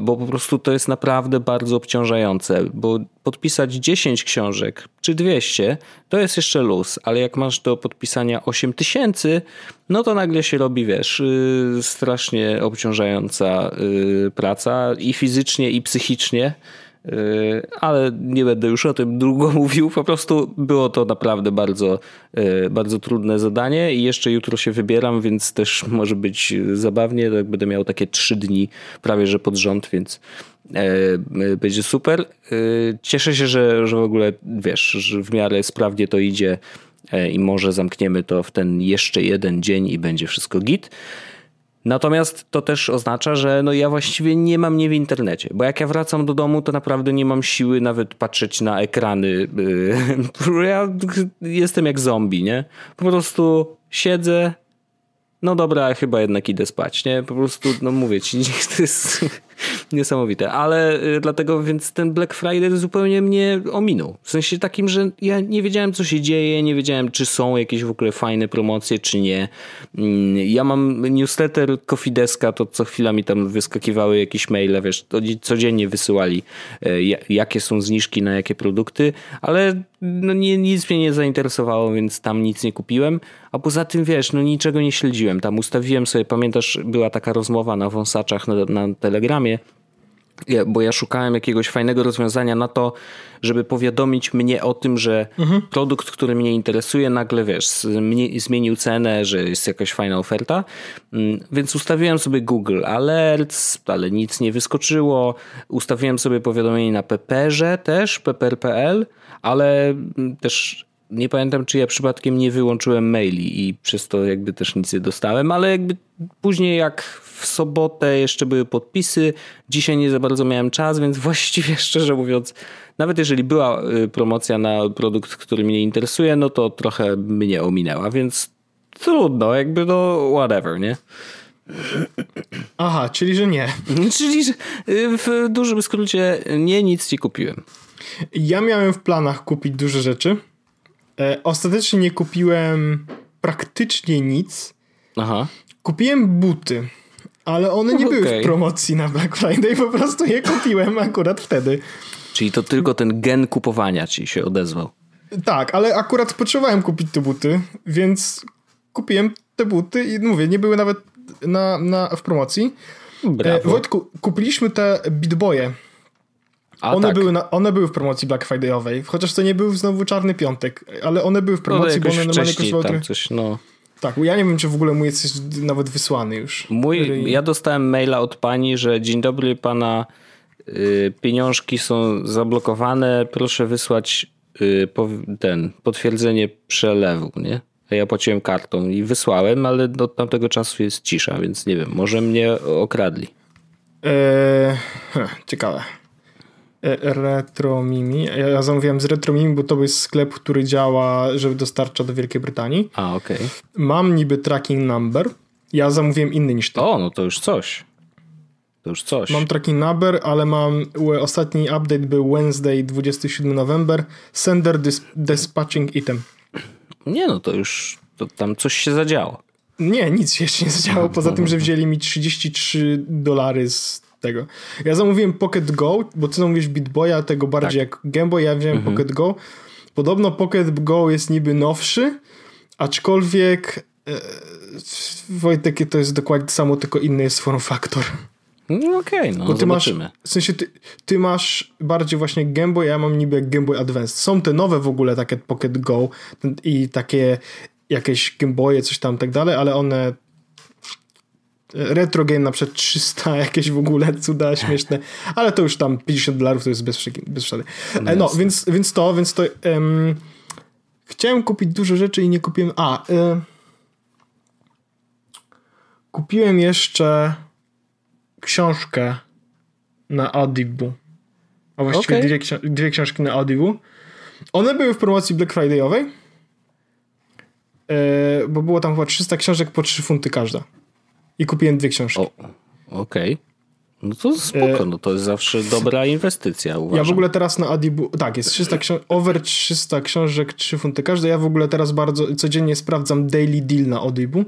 bo po prostu to jest naprawdę bardzo obciążające, bo podpisać 10 książek czy 200 to jest jeszcze luz, ale jak masz do podpisania 8 tysięcy, no to nagle się robi, wiesz, yy, strasznie obciążająca yy, praca i fizycznie i psychicznie. Yy, ale nie będę już o tym długo *laughs* mówił. Po prostu było to naprawdę bardzo, yy, bardzo trudne zadanie i jeszcze jutro się wybieram, więc też może być zabawnie. Tak będę miał takie trzy dni prawie że pod rząd, więc yy, będzie super. Cieszę się, że, że w ogóle wiesz, że w miarę sprawnie to idzie i może zamkniemy to w ten jeszcze jeden dzień i będzie wszystko git. Natomiast to też oznacza, że no ja właściwie nie mam nie w internecie, bo jak ja wracam do domu, to naprawdę nie mam siły nawet patrzeć na ekrany. *laughs* Ja jestem jak zombie, nie? Po prostu siedzę, no dobra, chyba jednak idę spać, nie? Po prostu, no mówię ci, *laughs* to jest *laughs* Niesamowite, ale y, dlatego więc ten Black Friday zupełnie mnie ominął. W sensie takim, że ja nie wiedziałem co się dzieje, nie wiedziałem czy są jakieś w ogóle fajne promocje, czy nie. Mm, ja mam newsletter Coffee Deska, to co chwila mi tam wyskakiwały jakieś maile, wiesz, codziennie wysyłali y, jakie są zniżki na jakie produkty, ale no nie, nic mnie nie zainteresowało, więc tam nic nie kupiłem. A poza tym, wiesz, no niczego nie śledziłem. Tam ustawiłem sobie, pamiętasz, była taka rozmowa na wąsaczach na, na Telegramie, bo ja szukałem jakiegoś fajnego rozwiązania na to, żeby powiadomić mnie o tym, że mhm. produkt, który mnie interesuje, nagle wiesz, zmienił cenę, że jest jakaś fajna oferta. Mm, więc ustawiłem sobie Google Alerts, ale nic nie wyskoczyło. Ustawiłem sobie powiadomienie na Pepperze też, pepper.pl, ale też nie pamiętam, czy ja przypadkiem nie wyłączyłem maili i przez to jakby też nic nie dostałem, ale jakby później jak w sobotę jeszcze były podpisy, dzisiaj nie za bardzo miałem czas, więc *laughs* właściwie szczerze mówiąc, nawet jeżeli była y, promocja na produkt, który mnie interesuje, no to trochę mnie ominęła, więc trudno, jakby no whatever, nie? Aha, czyli że nie. *laughs* Czyli że y, w dużym skrócie nie, nic nie kupiłem. Ja miałem w planach kupić duże rzeczy. E, ostatecznie nie kupiłem praktycznie nic. Aha. Kupiłem buty, ale one nie okay. były w promocji na Black Friday, po prostu je kupiłem akurat wtedy. Czyli to tylko ten gen kupowania ci się odezwał. Tak, ale akurat potrzebowałem kupić te buty, więc kupiłem te buty i mówię, nie były nawet na, na, w promocji. Brawo. E, Wojtku, kupiliśmy te Bitboje a, one, tak. były na, one były w promocji Black Friday'owej, chociaż to nie był znowu czarny piątek, ale one były w promocji, no, bo one normalnie kosztowały tam coś, no. Tak, ja nie wiem, czy w ogóle mój jest nawet wysłany już. Mój, ja dostałem maila od pani, że dzień dobry pana y, pieniążki są zablokowane, proszę wysłać y, po, ten potwierdzenie przelewu, nie? Ja płaciłem kartą i wysłałem, ale od tamtego czasu jest cisza, więc nie wiem, może mnie okradli. Eee, ciekawe. E, Retro Mimi. Ja zamówiłem z Retro Mimi, bo to jest sklep, który działa, żeby dostarcza do Wielkiej Brytanii. A, okej. Okay. Mam niby tracking number. Ja zamówiłem inny niż to. O, no to już coś. To już coś. Mam tracking number, ale mam ostatni update był Wednesday 27 November. Sender dis dispatching item. Nie, no to już to tam coś się zadziało. Nie, nic się jeszcze nie zadziało, poza tym, że wzięli mi 33 dolary z tego. Ja zamówiłem Pocket Go, bo ty zamówisz Bitboya, tego bardziej tak. jak Game Boy, ja wziąłem mhm. Pocket Go. Podobno Pocket Go jest niby nowszy, aczkolwiek e, Wojtek, to jest dokładnie samo, tylko inny jest form factor. No okej, okay, no Bo ty zobaczymy. Masz, w sensie ty, ty, masz bardziej właśnie Game Boy, ja mam niby Game Boy Advance. Są te nowe w ogóle takie Pocket Go i takie jakieś Game Boye, coś tam tak dalej, ale one retro game na przykład 300, *laughs* jakieś w ogóle cuda śmieszne, ale to już tam 50 dolarów to jest bez, bez przesady. No, no więc, więc to, więc to um, chciałem kupić dużo rzeczy i nie kupiłem, a y, kupiłem jeszcze książkę na Audible a właściwie okay. dwie, dwie książki na Audible one były w promocji Black Friday'owej y, bo było tam chyba 300 książek po 3 funty każda i kupiłem dwie książki. Okej. Okay. No to spoko, no to jest zawsze dobra inwestycja, uważam. Ja w ogóle teraz na Adibu, tak, jest 300 książek, over 300 książek, 3 funty każde. Ja w ogóle teraz bardzo, codziennie sprawdzam daily deal na Audible,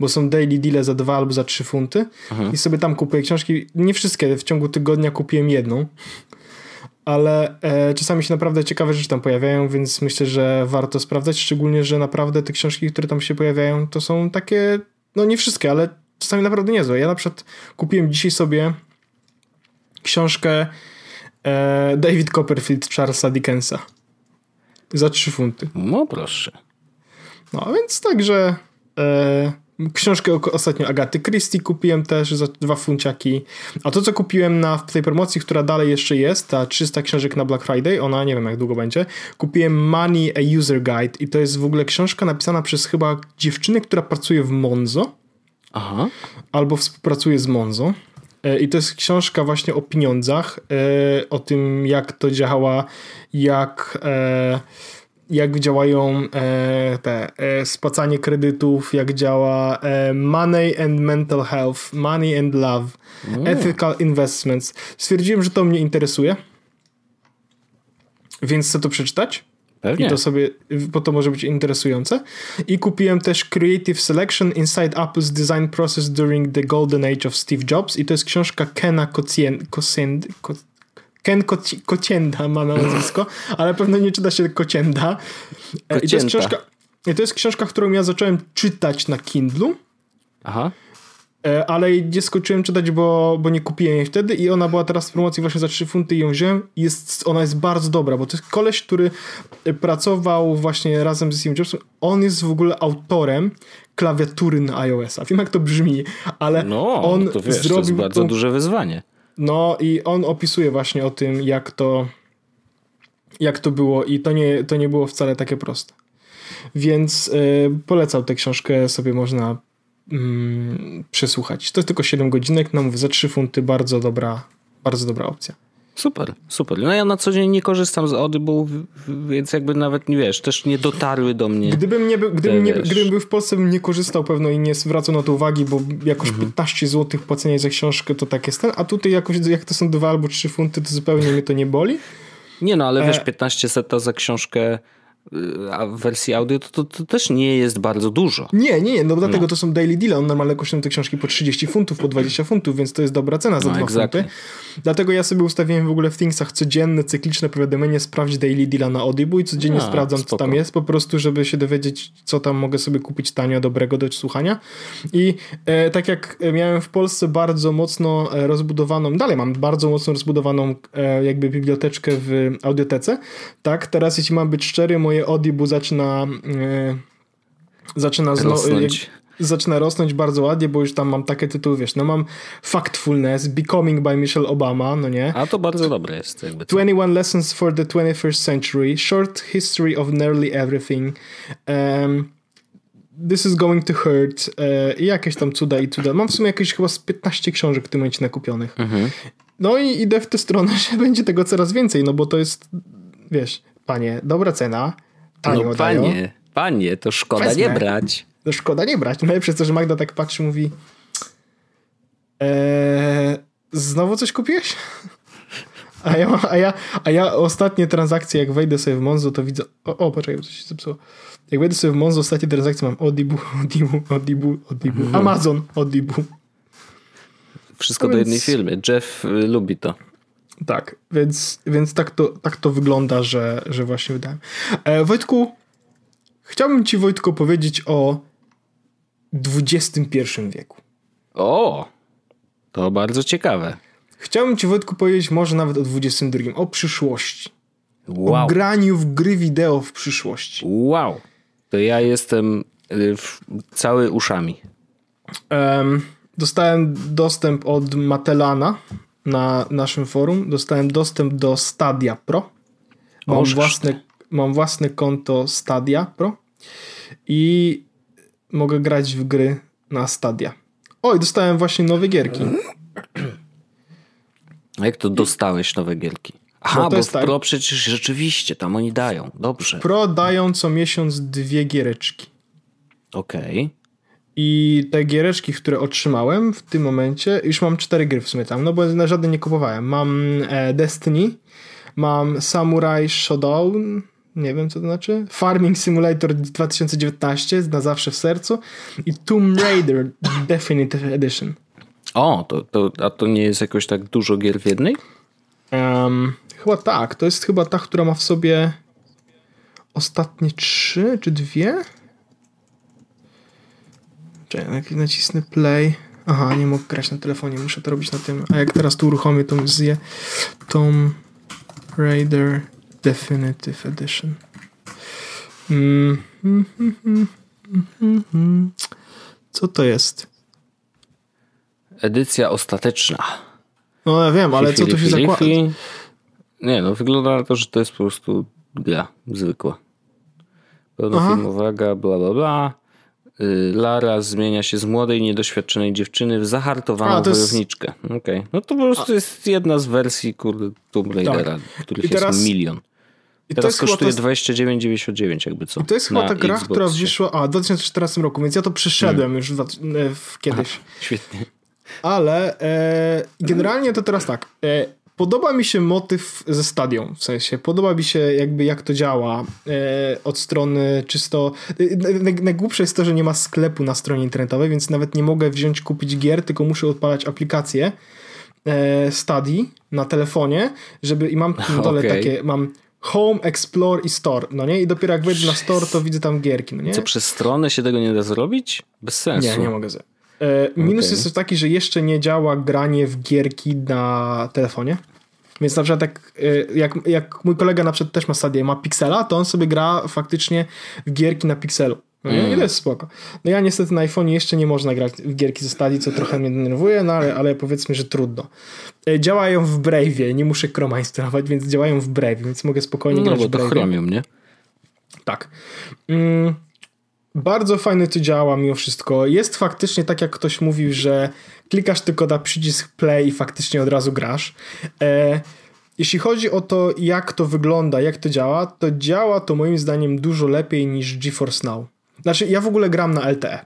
bo są daily deale za 2 albo za 3 funty mhm. i sobie tam kupuję książki. Nie wszystkie, w ciągu tygodnia kupiłem jedną, ale e, czasami się naprawdę ciekawe rzeczy tam pojawiają, więc myślę, że warto sprawdzać, szczególnie, że naprawdę te książki, które tam się pojawiają, to są takie, no nie wszystkie, ale czasami naprawdę niezłe. Ja na przykład kupiłem dzisiaj sobie książkę e, David Copperfield Charlesa Dickensa za 3 funty. No proszę. No więc także e, książkę ostatnio Agaty Christie kupiłem też za dwa funciaki. A to co kupiłem na tej promocji, która dalej jeszcze jest, ta 300 książek na Black Friday, ona nie wiem jak długo będzie, kupiłem Money a User Guide i to jest w ogóle książka napisana przez chyba dziewczynę, która pracuje w Monzo Aha. albo współpracuje z Monzo. E, I to jest książka właśnie o pieniądzach, e, o tym jak to działa, jak, e, jak działają te spłacanie kredytów, jak działa money and mental health, money and love, mm. ethical investments. Stwierdziłem, że to mnie interesuje, więc chcę to przeczytać. Pewnie. I to sobie, bo to może być interesujące. I kupiłem też Creative Selection Inside Apple's Design Process During the Golden Age of Steve Jobs i to jest książka Kena Kocien, Ken Koci, Kocienda ma na nazwisko, *laughs* ale pewno nie czyta się Kocienda. Kocięta. I to jest książka, i to jest książka, którą ja zacząłem czytać na Kindlu. Aha. E, ale nie skończyłem czytać, bo, bo nie kupiłem jej wtedy i ona była teraz w promocji właśnie za 3 funty i ją wziąłem. Jest, ona jest bardzo dobra, bo to jest koleś, który pracował właśnie razem z Steve Jobsem. On jest w ogóle autorem klawiatury na iOS-a. Wiem jak to brzmi, ale no, on to wiesz, zrobił... To jest bardzo tą... duże wyzwanie. No i on opisuje właśnie o tym, jak to jak to było i to nie, to nie było wcale takie proste. Więc y, polecał tę książkę, sobie można mm, przesłuchać. To jest tylko 7 godzinek, no mówię, za 3 funty bardzo dobra, bardzo dobra opcja. Super, super. No ja na co dzień nie korzystam z Audible, więc jakby nawet nie wiesz, też nie dotarły do mnie. Gdybym, nie był, gdybym, nie, gdybym był w Polsce, bym nie korzystał pewno i nie zwracał na to uwagi, bo jakoś mhm. 15 zł płacenie za książkę to tak jest ten, a tutaj jakoś jak to są 2 albo 3 funty, to zupełnie mnie to nie boli. Nie no, ale wiesz, 15 e- seta za książkę a w wersji audio to, to, to, też nie jest bardzo dużo. Nie, nie, no dlatego no. to są daily deal. On normalnie kosztują te książki po 30 funtów, po 20 funtów, więc to jest dobra cena za no, 2 exactly. funty. Dlatego ja sobie ustawiłem w ogóle w Thingsach codzienne, cykliczne powiadomienie, sprawdź daily deala na Audible i codziennie a, sprawdzam, spoko. co tam jest, po prostu, żeby się dowiedzieć, co tam mogę sobie kupić tanio, dobrego do słuchania. I e, tak jak miałem w Polsce bardzo mocno e, rozbudowaną, dalej mam bardzo mocno rozbudowaną e, jakby biblioteczkę w audiotece, tak, teraz jeśli mam być szczery, moje moje Audible zaczyna e, zaczyna rosnąć. zaczyna rosnąć bardzo ładnie, bo już tam mam takie tytuły, wiesz, no mam Factfulness, Becoming by Michelle Obama, no nie? A to bardzo dobre jest. Jakby 21 Lessons for the 21st Century, Short History of Nearly Everything, um, This is Going to Hurt e, i jakieś tam cuda i cuda. Mam w sumie jakieś chyba z 15 książek w tym momencie nakupionych. Mhm. No i idę w tę stronę, *laughs* że będzie tego coraz więcej, no bo to jest, wiesz, panie, dobra cena, No panie, panie, to szkoda Wezmę. nie brać. To szkoda nie brać. Najlepsze jest to, że Magda tak patrzy mówi eee, znowu coś kupiłeś? A ja, a, ja, a ja ostatnie transakcje, jak wejdę sobie w Monzo, to widzę. O, o poczekaj, coś się zepsuło. Jak wejdę sobie w Monzo, ostatnie transakcje mam Audible, Audible, Audible, Audible, mhm. Amazon, Audible. Wszystko no do jednej firmy. Jeff y, lubi to. Tak, więc, więc tak, to, tak to wygląda, że, że właśnie wydałem. E, Wojtku, chciałbym ci Wojtku powiedzieć o XXI wieku. O, to bardzo ciekawe. Chciałbym ci Wojtku powiedzieć może nawet o XXI, o przyszłości. Wow. O graniu w gry wideo w przyszłości. Wow. To ja jestem y, cały uszami. Um, dostałem dostęp od Matelana, na naszym forum. Dostałem dostęp do Stadia Pro. Mam, własne, mam własne konto Stadia Pro i mogę grać w gry na Stadia. Oj, dostałem właśnie nowe gierki. A jak to dostałeś nowe gierki? Aha, no bo w tak. Pro przecież rzeczywiście tam oni dają. Dobrze. Pro dają co miesiąc dwie giereczki. Okej. Okay. I te giereczki, które otrzymałem w tym momencie, już mam cztery gry w sumie tam, no bo na żadne nie kupowałem. Mam e, Destiny, mam Samurai Shodown, nie wiem co to znaczy, Farming Simulator 2019 na zawsze w sercu i Tomb Raider *coughs* Definitive Edition. O, to, to, a to nie jest jakoś tak dużo gier w jednej? Um, chyba tak, to jest chyba ta, która ma w sobie ostatnie trzy czy dwie? Czekaj, nacisnę play. Aha, nie mogę grać na telefonie, muszę to robić na tym. A jak teraz tu uruchomię, to zje Tomb Raider Definitive Edition. Mm, mm, mm, Co to jest? Edycja ostateczna. No ja wiem, ale co tu się zakłada? Nie, no wygląda na to, że to jest po prostu gra zwykła. Pełnofilmowa gra, bla bla bla. Y, Lara zmienia się z młodej, niedoświadczonej dziewczyny w zahartowaną A, jest... wojowniczkę. Okay. No to po prostu jest jedna z wersji kurde, Tomb Raidera, tak. których teraz, jest milion. I Teraz kosztuje to 29,99 jakby co. I to jest chyba ta gra, która wyszła a, w 2014 roku, więc ja to przeszedłem hmm. już w, w, kiedyś. Świetnie. Ale e, generalnie to teraz tak. E, podoba mi się motyw ze stadią, w sensie podoba mi się jakby jak to działa e, od strony czysto... E, najgłupsze jest to, że nie ma sklepu na stronie internetowej, więc nawet nie mogę wziąć, kupić gier, tylko muszę odpalać aplikację e, Stadii na telefonie, żeby i mam na dole okay. takie, mam Home, Explore i Store, no nie? I dopiero jak wejdę na Store, to widzę tam gierki, no nie? Co, przez stronę się tego nie da zrobić? Bez sensu. Nie, nie mogę zrobić. E, minus okay. jest też taki, że jeszcze nie działa granie w gierki na telefonie. Więc na przykład jak, e, jak, jak mój kolega na przykład też ma stadię, ma Pixela, to on sobie gra faktycznie w gierki na Pixelu. No? Mm. I to jest spoko. No ja niestety na iPhone jeszcze nie można grać w gierki ze stadii, co trochę mnie denerwuje, no ale, ale powiedzmy, że trudno. E, działają w Brave'ie, nie muszę Chroma instalować, więc działają w Brave, więc mogę spokojnie no, grać bo w Brave. Chromium, nie? Tak. Mm, bardzo fajnie to działa mimo wszystko. Jest faktycznie tak, jak ktoś mówił, że klikasz tylko na przycisk play i faktycznie od razu grasz. E, jeśli chodzi o to, jak to wygląda, jak to działa, to działa to moim zdaniem dużo lepiej niż GeForce Now. Znaczy, ja w ogóle gram na LTE.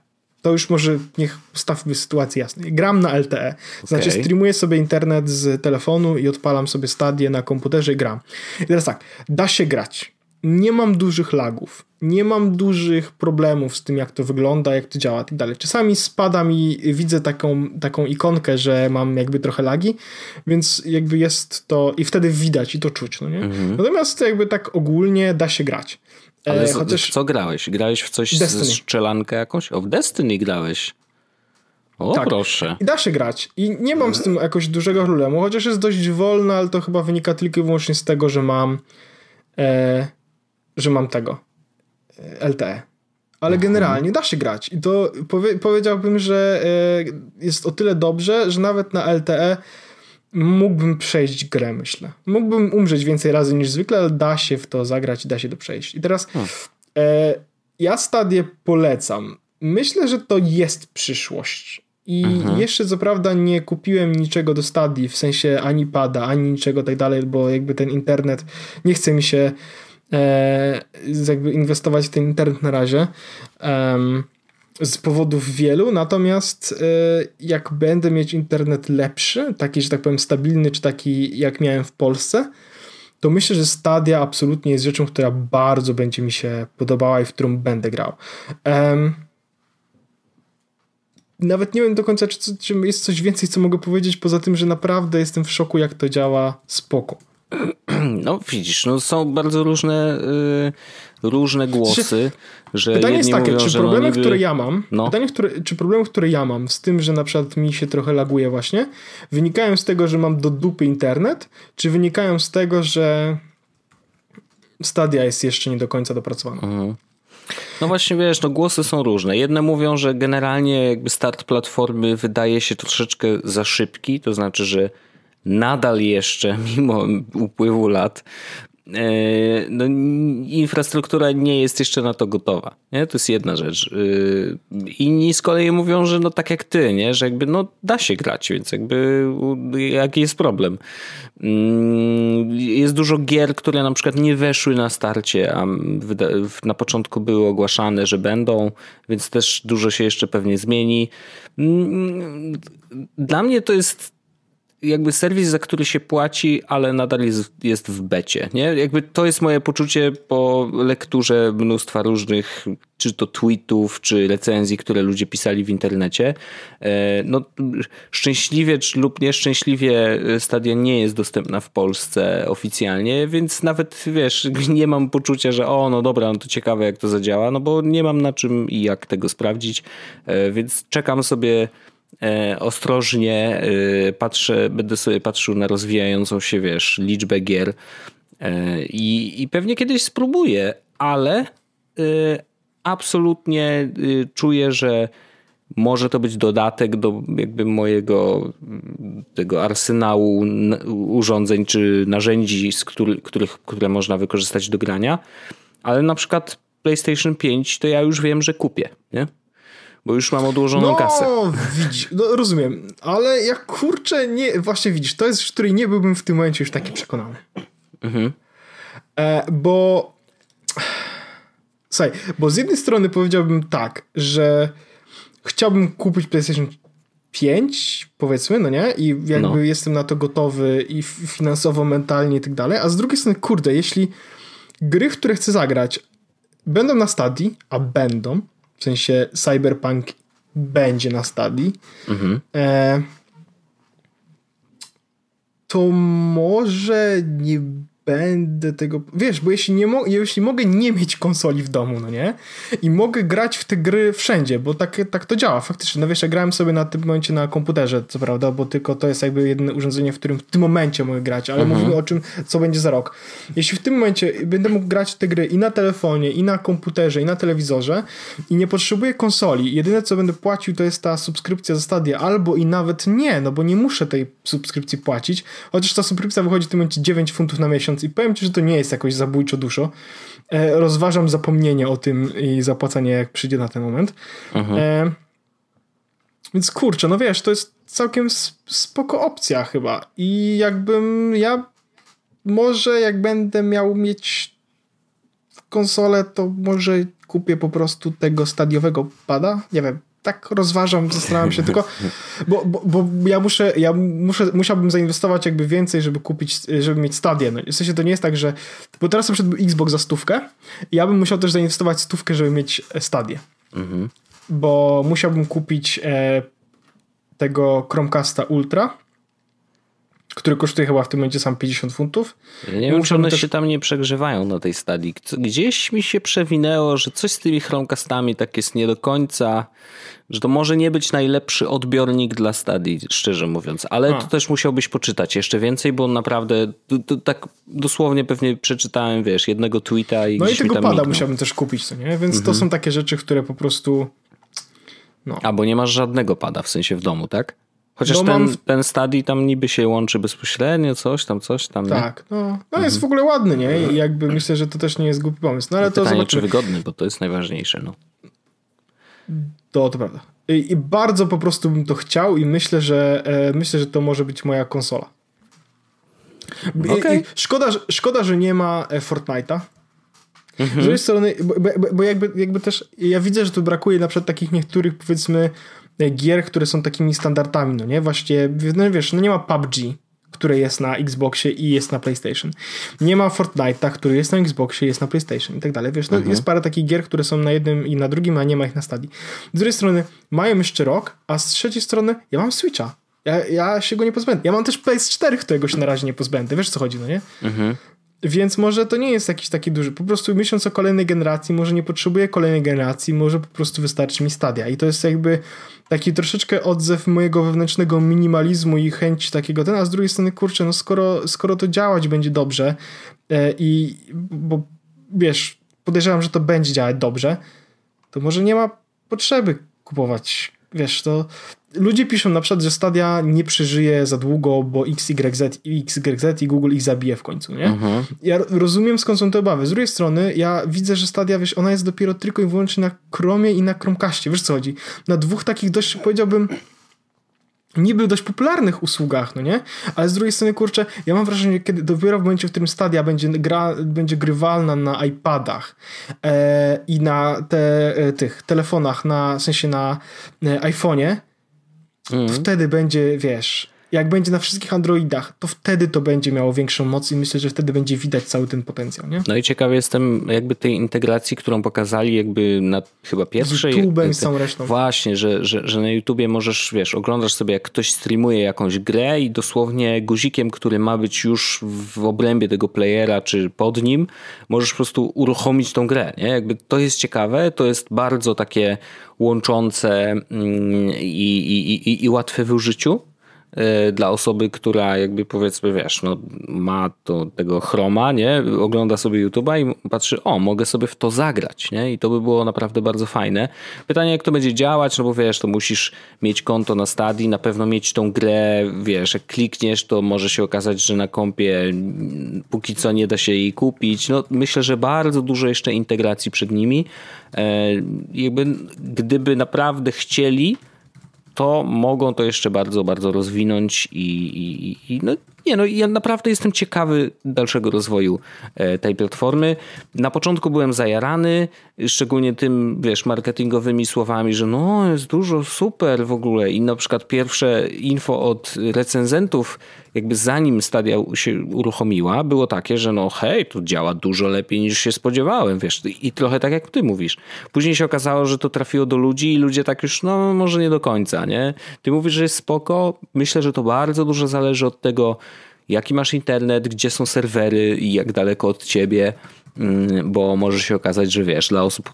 To już może niech stawmy sytuację jasną. Gram na LTE. Znaczy, okay. streamuję sobie internet z telefonu i odpalam sobie stadię na komputerze i gram. I teraz tak, da się grać nie mam dużych lagów, nie mam dużych problemów z tym, jak to wygląda, jak to działa i tak dalej. Czasami spada mi, widzę taką, taką ikonkę, że mam jakby trochę lagi, więc jakby jest to i wtedy widać i to czuć, no nie? Mhm. Natomiast jakby tak ogólnie da się grać. Ale e, chociaż... co grałeś? Grałeś w coś Destiny. z strzelankę jakąś? O, w Destiny grałeś. O, tak. proszę. I da się grać. I nie mam z tym jakoś dużego problemu, chociaż jest dość wolne, ale to chyba wynika tylko i wyłącznie z tego, że mam e, że mam tego e, LTE. Ale mhm. generalnie da się grać i to powie, powiedziałbym, że e, jest o tyle dobrze, że nawet na LTE mógłbym przejść grę, myślę. Mógłbym umrzeć więcej razy niż zwykle, ale da się w to zagrać i da się to przejść. I teraz hmm. e, ja stadię polecam. Myślę, że to jest przyszłość. I mhm. jeszcze co prawda nie kupiłem niczego do stadii, w sensie ani pada, ani niczego tak dalej, bo jakby ten internet nie chce mi się e, jakby inwestować w ten internet na razie. z powodów wielu, natomiast e, jak będę mieć internet lepszy, taki, że tak powiem, stabilny, czy taki jak miałem w Polsce, to myślę, że Stadia absolutnie jest rzeczą, która bardzo będzie mi się podobała i w którą będę grał. Nawet nie wiem do końca, czy, czy, jest coś więcej, co mogę powiedzieć, poza tym, że naprawdę jestem w szoku, jak to działa spoko. *clears throat* No widzisz, no są bardzo różne, y, różne głosy, że Pytanie jest takie, mówią, czy no problemy, no niby... które ja mam, no. pytanie, które, czy problemy, które ja mam z tym, że na przykład mi się trochę laguje właśnie, wynikają z tego, że mam do dupy internet, czy wynikają z tego, że stadia jest jeszcze nie do końca dopracowana? Mhm. No właśnie, wiesz, no głosy są różne. Jedne mówią, że generalnie jakby start platformy wydaje się troszeczkę za szybki, to znaczy, że nadal jeszcze, *laughs* mimo upływu lat, e, no, infrastruktura nie jest jeszcze na to gotowa. Nie? To jest jedna rzecz. E, inni z kolei mówią, że no tak jak ty, nie? że jakby no da się grać, więc jakby jaki jest problem. Mm, jest dużo gier, które na przykład nie weszły na starcie, a na początku były ogłaszane, że będą, więc też dużo się jeszcze pewnie zmieni. Mm, dla mnie to jest jakby serwis, za który się płaci, ale nadal jest, jest w becie. Nie? Jakby to jest moje poczucie po lekturze mnóstwa różnych, czy to tweetów, czy recenzji, które ludzie pisali w internecie. E, no, szczęśliwie lub nieszczęśliwie Stadia nie jest dostępna w Polsce oficjalnie, więc nawet wiesz, *laughs* nie mam poczucia, że o, no dobra, no to ciekawe jak to zadziała, no bo nie mam na czym i jak tego sprawdzić, e, więc czekam sobie E, ostrożnie e, patrzę, będę sobie patrzył na rozwijającą się, wiesz, liczbę gier e, i, i pewnie kiedyś spróbuję, ale absolutnie czuję, że może to być dodatek do jakby mojego tego arsenału urządzeń czy narzędzi, z który, których, które można wykorzystać do grania, ale na przykład PlayStation 5 to ja już wiem, że kupię, nie? Bo już mam odłożoną no, kasę. Widzi, no rozumiem, ale jak kurczę, nie, właśnie widzisz, to jest rzecz, której nie byłbym w tym momencie już taki przekonany. Mhm. E, bo Słuchaj, bo z jednej strony powiedziałbym tak, że chciałbym kupić PlayStation 5, powiedzmy, no nie? I jakby no. jestem na to gotowy i finansowo, mentalnie i tak dalej. A z drugiej strony, kurde, jeśli gry, w które chcę zagrać, będą na stadii, a będą, w sensie Cyberpunk będzie na stadii, mhm. e, to może nie będę tego. Wiesz, bo jeśli, nie mo jeśli mogę nie mieć konsoli w domu, no nie? I mogę grać w te gry wszędzie, bo tak, tak to działa faktycznie. No wiesz, ja grałem sobie na tym momencie na komputerze, co prawda, bo tylko to jest jakby jedyne urządzenie, w którym w tym momencie mogę grać, ale mhm. mówimy o czym, co będzie za rok. Jeśli w tym momencie będę mógł grać w te gry i na telefonie, i na komputerze, i na telewizorze i nie potrzebuję konsoli, jedyne co będę płacił to jest ta subskrypcja za Stadia, albo i nawet nie, no bo nie muszę tej subskrypcji płacić, chociaż ta subskrypcja wychodzi w tym momencie 9 funtów na miesiąc i powiem ci, że to nie jest jakoś zabójczo dużo. E, rozważam zapomnienie o tym i zapłacenie jak przyjdzie na ten moment. Mhm. E, więc kurczę, no wiesz, to jest całkiem spoko opcja chyba. I jakbym ja może jak będę miał mieć konsolę, to może kupię po prostu tego stadiowego pada. Nie wiem, tak rozważam, zastanawiam się tylko, bo, bo, bo ja muszę, ja muszę, musiałbym zainwestować jakby więcej, żeby kupić, żeby mieć stadię. No, w sensie to nie jest tak, że, bo teraz na przykład Xbox za stówkę, ja bym musiał też zainwestować stówkę, żeby mieć stadię. Mhm. Bo musiałbym kupić e, tego Chromecasta Ultra, który kosztuje chyba w tym momencie sam 50 funtów. Ja nie wiem, czy one też... się tam nie przegrzewają na tej stadii. Gdzieś mi się przewinęło, że coś z tymi Chromecastami tak jest nie do końca, że to może nie być najlepszy odbiornik dla stadii, szczerze mówiąc, ale A. to też musiałbyś poczytać jeszcze więcej, bo naprawdę to, to tak dosłownie pewnie przeczytałem, wiesz, jednego tweeta i No i tego pada musiałbym też kupić, to nie? Więc mhm. to są takie rzeczy, które po prostu no. A, bo nie masz żadnego pada, w sensie w domu, tak? Chociaż no ten, mam... ten stadii tam niby się łączy bezpośrednio, coś tam, coś tam. Tak, nie? no, no mhm. jest w ogóle ładny, nie? I jakby myślę, że to też nie jest głupi pomysł. No ale Pytanie, to zobaczymy. czy wygodny, bo to jest najważniejsze, no. To, to prawda. I, I, bardzo po prostu bym to chciał i myślę, że e, myślę, że to może być moja konsola. Okay. Szkoda, szkoda, że nie ma e, Fortnite'a. Mhm. Z drugiej strony, bo, bo, bo, jakby, jakby też ja widzę, że tu brakuje na przykład takich niektórych powiedzmy gier, które są takimi standardami, no nie? Właśnie, no wiesz, no nie ma PUBG, które jest na Xboxie i jest na PlayStation. Nie ma Fortnite'a, który jest na Xboxie, jest na PlayStation i tak dalej. Wiesz, no mhm. jest parę takich gier, które są na jednym i na drugim, a nie ma ich na stadii. Z drugiej strony mają jeszcze rok, a z trzeciej strony ja mam Switcha. Ja, ja się go nie pozbędę. Ja mam też PS4, którego się na razie nie pozbędę. Wiesz, co chodzi, no nie? Mhm. Więc może to nie jest jakiś taki duży. Po prostu myśląc o kolejnej generacji, może nie potrzebuję kolejnej generacji, może po prostu wystarczy mi stadia. I to jest jakby taki troszeczkę odzew mojego wewnętrznego minimalizmu i chęci takiego ten, a z drugiej strony, kurczę, no skoro, skoro to działać będzie dobrze e, i bo wiesz, podejrzewam, że to będzie działać dobrze, to może nie ma potrzeby kupować, wiesz, to ludzie piszą na przykład, że Stadia nie przeżyje za długo, bo XYZ, XYZ i Google ich zabije w końcu, nie? Mhm. Ja rozumiem skąd są te obawy. Z drugiej strony ja widzę, że Stadia, wiesz, ona jest dopiero tylko i wyłącznie na Chromie i na Chromecastie. Wiesz co chodzi? Na dwóch takich dość, powiedziałbym, niby dość popularnych usługach, no nie? Ale z drugiej strony, kurczę, ja mam wrażenie, kiedy dopiero w momencie, w którym Stadia będzie, gra, będzie grywalna na iPadach e, i na te, e, tych telefonach, na, w sensie na e, iPhone'ie, mm. wtedy będzie, wiesz, jak będzie na wszystkich Androidach, to wtedy to będzie miało większą moc i myślę, że wtedy będzie widać cały ten potencjał, nie? No i ciekawy jestem jakby tej integracji, którą pokazali jakby na chyba pierwszej... Z YouTube'em i całą resztą. Właśnie, że, że, że na YouTubie możesz, wiesz, oglądasz sobie jak ktoś streamuje jakąś grę i dosłownie guzikiem, który ma być już w obrębie tego playera czy pod nim, możesz po prostu uruchomić tą grę, nie? Jakby to jest ciekawe, to jest bardzo takie łączące mm, i, i, i, i łatwe w użyciu. E, dla osoby, która jakby powiedzmy, wiesz, no, ma to, tego chroma, nie? Ogląda sobie YouTube'a i patrzy, o, mogę sobie w to zagrać, nie? I to by było naprawdę bardzo fajne. Pytanie, jak to będzie działać, no bo wiesz, to musisz mieć konto na Stadii, na pewno mieć tą grę, wiesz, jak klikniesz, to może się okazać, że na kompie póki co nie da się jej kupić. No, myślę, że bardzo dużo jeszcze integracji przed nimi. E, jakby, gdyby naprawdę chcieli, to mogą to jeszcze bardzo, bardzo rozwinąć i, i, i no, nie, no ja naprawdę jestem ciekawy dalszego rozwoju e, tej platformy. Na początku byłem zajarany, szczególnie tym, wiesz, marketingowymi słowami, że no jest dużo, super w ogóle i na przykład pierwsze info od recenzentów, jakby zanim stadia się uruchomiła, było takie, że no hej, to działa dużo lepiej niż się spodziewałem, wiesz, i trochę tak jak ty mówisz. Później się okazało, że to trafiło do ludzi i ludzie tak już, no może nie do końca, nie? Ty mówisz, że jest spoko, myślę, że to bardzo dużo zależy od tego, jaki masz internet, gdzie są serwery i jak daleko od ciebie, mm, bo może się okazać, że wiesz, dla osób,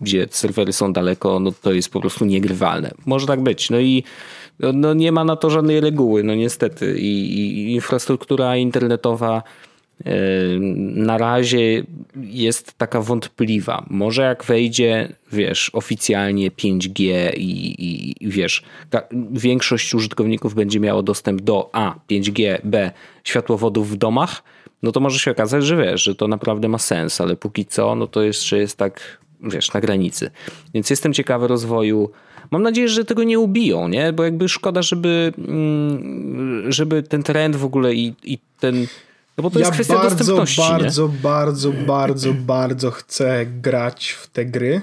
gdzie serwery są daleko, no to jest po prostu niegrywalne. Może tak być. No i no nie ma na to żadnej reguły, no niestety. I, i infrastruktura internetowa na razie jest taka wątpliwa. Może jak wejdzie, wiesz, oficjalnie 5G i, i, wiesz, większość użytkowników będzie miało dostęp do A, 5G, B, światłowodów w domach, no to może się okazać, że wiesz, że to naprawdę ma sens, ale póki co, no to jeszcze jest tak, wiesz, na granicy. Więc jestem ciekawy rozwoju. Mam nadzieję, że tego nie ubiją, nie? Bo jakby szkoda, żeby, mm, żeby ten trend w ogóle i, i ten no bo to ja jest kwestia bardzo, dostępności. Bardzo, nie? bardzo, bardzo, bardzo chcę grać w te gry.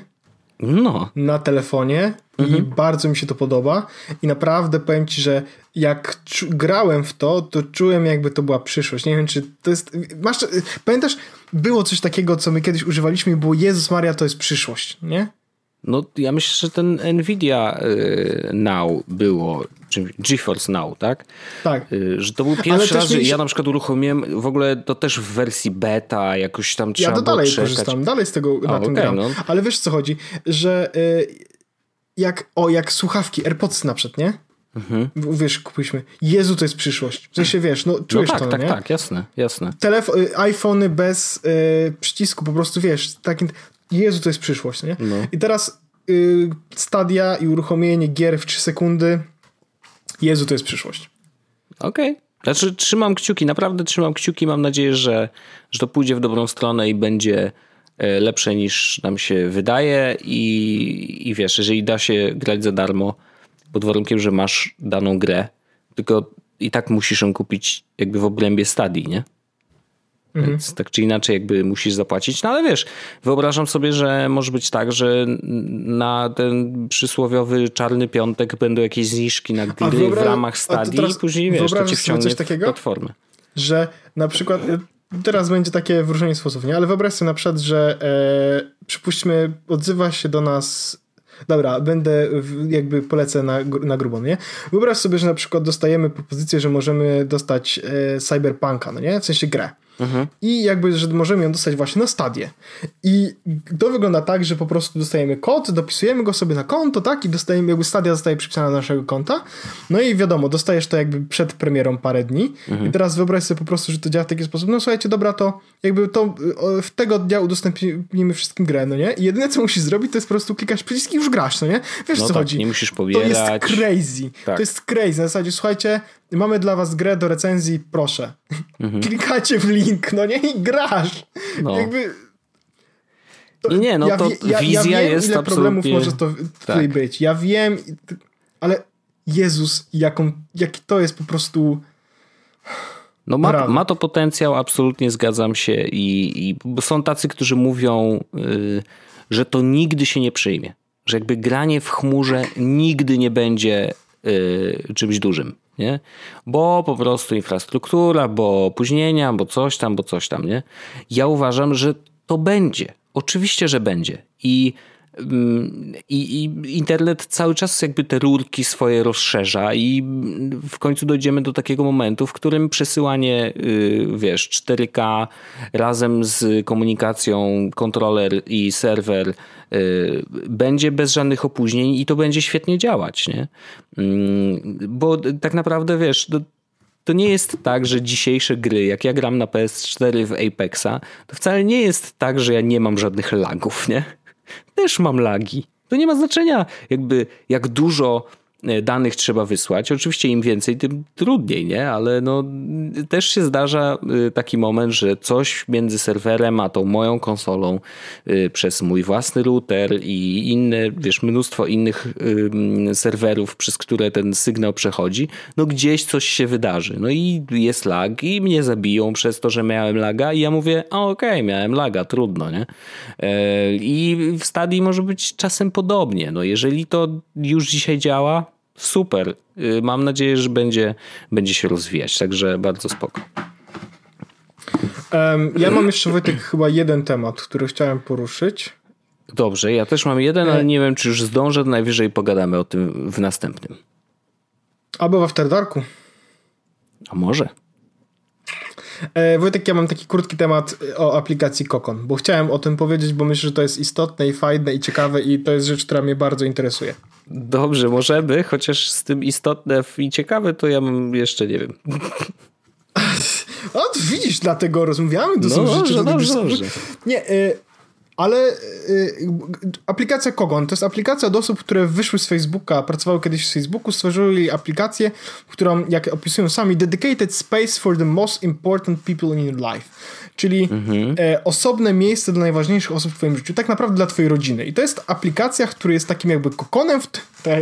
No. Na telefonie mhm. i bardzo mi się to podoba. I naprawdę powiem ci, że jak grałem w to, to czułem jakby to była przyszłość. Nie wiem, czy to jest. Masz, pamiętasz, było coś takiego, co my kiedyś używaliśmy i było Jezus Maria, to jest przyszłość, nie? No, ja myślę, że ten Nvidia y, Now było, czy GeForce Now, tak? Tak. Y, że to był pierwszy raz, że ja na przykład uruchomiłem w ogóle to też w wersji beta, jakoś tam trzeba Ja to dalej czekać. korzystam, dalej z tego na A, tym okay, gram. No. Ale wiesz co chodzi, że y, jak, o, jak słuchawki, AirPods na przykład, nie? Mhm. Wiesz, kupiliśmy. Jezu, to jest przyszłość. W sensie, wiesz, no czujesz no tak, to, tak, nie? Tak, jasne, jasne. Telefon, iPhony bez y, przycisku, po prostu, wiesz, takim, Jezu, to jest przyszłość, nie? No. I teraz y, stadia i uruchomienie gier w 3 sekundy. Jezu, to jest przyszłość. Okej. Okay. Znaczy, trzymam kciuki, naprawdę trzymam kciuki. Mam nadzieję, że, że to pójdzie w dobrą stronę i będzie e, lepsze niż nam się wydaje. I, I wiesz, jeżeli da się grać za darmo, pod warunkiem, że masz daną grę, tylko i tak musisz ją kupić jakby w obrębie stadii, nie? Mhm. Więc tak czy inaczej jakby musisz zapłacić. No ale wiesz, wyobrażam sobie, że może być tak, że na ten przysłowiowy czarny piątek będą jakieś zniżki na gry w ramach stadii i później wiesz, to cię wciągnie coś takiego? platformę. Że na przykład y, teraz będzie takie w różnych sposób, nie? Ale wyobraź sobie na przykład, że e, przypuśćmy odzywa się do nas Dobra, będę jakby polecę na, na grubo, nie? Wyobraź sobie, że na przykład dostajemy propozycję, że możemy dostać e, Cyberpunka, no nie? W sensie grę. Mhm. I jakby, że możemy ją dostać właśnie na stadię. I to wygląda tak, że po prostu dostajemy kod, dopisujemy go sobie na konto, tak? I dostajemy, jakby stadia zostaje przypisana do naszego konta. No i wiadomo, dostajesz to jakby przed premierą parę dni. Mhm. I teraz wyobraź sobie po prostu, że to działa w taki sposób. No słuchajcie, dobra, to jakby to w tego dnia udostępnimy wszystkim grę, no nie? I jedyne, co musisz zrobić, to jest po prostu klikać przyciski i już grasz, no nie? Wiesz, no co tak, chodzi? nie musisz pobierać. To jest crazy. Tak. To jest crazy. Na zasadzie, słuchajcie, mamy dla was grę do recenzji, proszę. Mhm. *laughs* Klikacie w link, no nie? I grasz. No. Jakby... To, nie, nie, no ja to ja, wizja ja wiem, jest ile problemów może to tutaj tak. być. Ja wiem, ale Jezus, jaką, jaki to jest po prostu... No ma, ma to potencjał, absolutnie zgadzam się i, i są tacy, którzy mówią, yy, że to nigdy się nie przyjmie. Że jakby granie w chmurze nigdy nie będzie yy, czymś dużym nie? Bo po prostu infrastruktura, bo opóźnienia, bo coś tam, bo coś tam, nie? Ja uważam, że to będzie. Oczywiście, że będzie. I i, I, internet cały czas jakby te rurki swoje rozszerza i w końcu dojdziemy do takiego momentu, w którym przesyłanie, y, wiesz, 4K razem z komunikacją kontroler i serwer Y, będzie bez żadnych opóźnień i to będzie świetnie działać, nie? Bo tak naprawdę wiesz, to, to nie jest tak, że dzisiejsze gry, jak ja gram na PS4 w Apexa, to wcale nie jest tak, że ja nie mam żadnych lagów, nie? Też mam lagi. To nie ma znaczenia, jakby jak dużo danych trzeba wysłać. Oczywiście im więcej, tym trudniej, nie? Ale no, też się zdarza e, taki moment, że coś między serwerem a tą moją konsolą e, przez mój własny router i inne, wiesz, mnóstwo innych serwerów, przez które ten sygnał przechodzi, no gdzieś coś się wydarzy. No i jest lag i mnie zabiją przez to, że miałem laga i ja mówię, a okej, okay, miałem laga, trudno, nie? I w stadii może być czasem podobnie. No jeżeli to już dzisiaj działa, super. Y, mam nadzieję, że będzie, będzie się rozwijać, także bardzo spoko. Ja mam jeszcze Wojtek chyba jeden temat, który chciałem poruszyć. Dobrze, ja też mam jeden, ale e- nie wiem, czy już zdążę, najwyżej pogadamy o tym w następnym. Albo w After Darku. A może? E, Wojtek, ja mam taki krótki temat e, o aplikacji Kokon, bo chciałem o tym powiedzieć, bo myślę, że to jest istotne i fajne i ciekawe i to jest rzecz, która mnie bardzo interesuje. Dobrze, możemy, chociaż z tym istotne i ciekawe to ja mam jeszcze nie wiem. O, widzisz, dlatego rozmawiamy, to no, są rzeczy, dobrze, dobrze. Nie, y ale y, aplikacja Kogon to jest aplikacja do osób, które wyszły z Facebooka, pracowały kiedyś w Facebooku, stworzyli aplikację, którą, jak opisują sami, dedicated space for the most important people in your life. Czyli mhm. e, osobne miejsce dla najważniejszych osób w twoim życiu, tak naprawdę dla twojej rodziny. I to jest aplikacja, która jest takim jakby kokonem, w,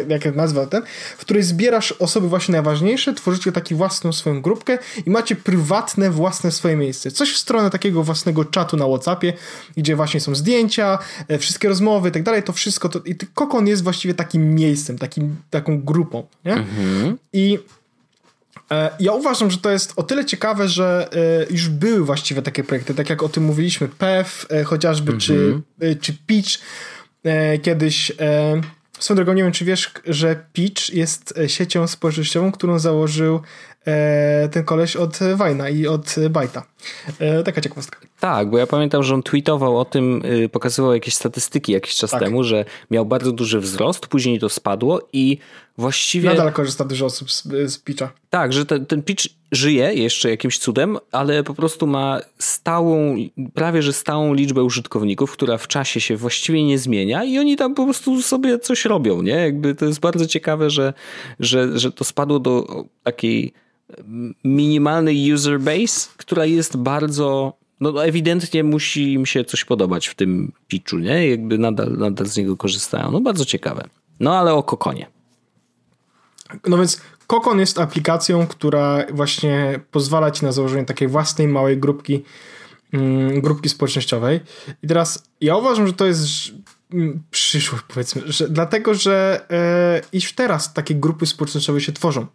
jak nazwa ten, w której zbierasz osoby właśnie najważniejsze, tworzycie taki własną swoją grupkę i macie prywatne, własne swoje miejsce. Coś w stronę takiego własnego czatu na Whatsappie, gdzie właśnie są zdjęcia, e, wszystkie rozmowy i tak dalej, to wszystko, to, i kokon jest właściwie takim miejscem, takim, taką grupą, nie? Mhm. I ja uważam, że to jest o tyle ciekawe, że e, już były właściwie takie projekty, tak jak o tym mówiliśmy, PEF chociażby, mhm. czy, czy Pitch kiedyś. Swoją drogą, nie wiem, czy wiesz, że Pitch jest siecią społecznościową, którą założył ten koleś od Wajna i od Bajta. Taka ciekawostka. Tak, bo ja pamiętam, że on tweetował o tym, y, pokazywał jakieś statystyki jakiś czas tak. temu, że miał bardzo duży wzrost, później to spadło i właściwie... Nadal korzysta dużo osób z, z pitcha. Tak, że ten, ten pitch żyje jeszcze jakimś cudem, ale po prostu ma stałą, prawie że stałą liczbę użytkowników, która w czasie się właściwie nie zmienia i oni tam po prostu sobie coś robią, nie? Jakby to jest bardzo ciekawe, że, że, że to spadło do takiej minimalnej user base, która jest bardzo no ewidentnie musi im się coś podobać w tym pitchu, nie? Jakby nadal, nadal z niego korzystają. No bardzo ciekawe. No ale o Kokonie. No więc Kokon jest aplikacją, która właśnie pozwala ci na założenie takiej własnej małej grupki, mm, grupki społecznościowej. I teraz ja uważam, że to jest przyszłość, powiedzmy, że, dlatego, że e, już teraz takie grupy społecznościowe się tworzą.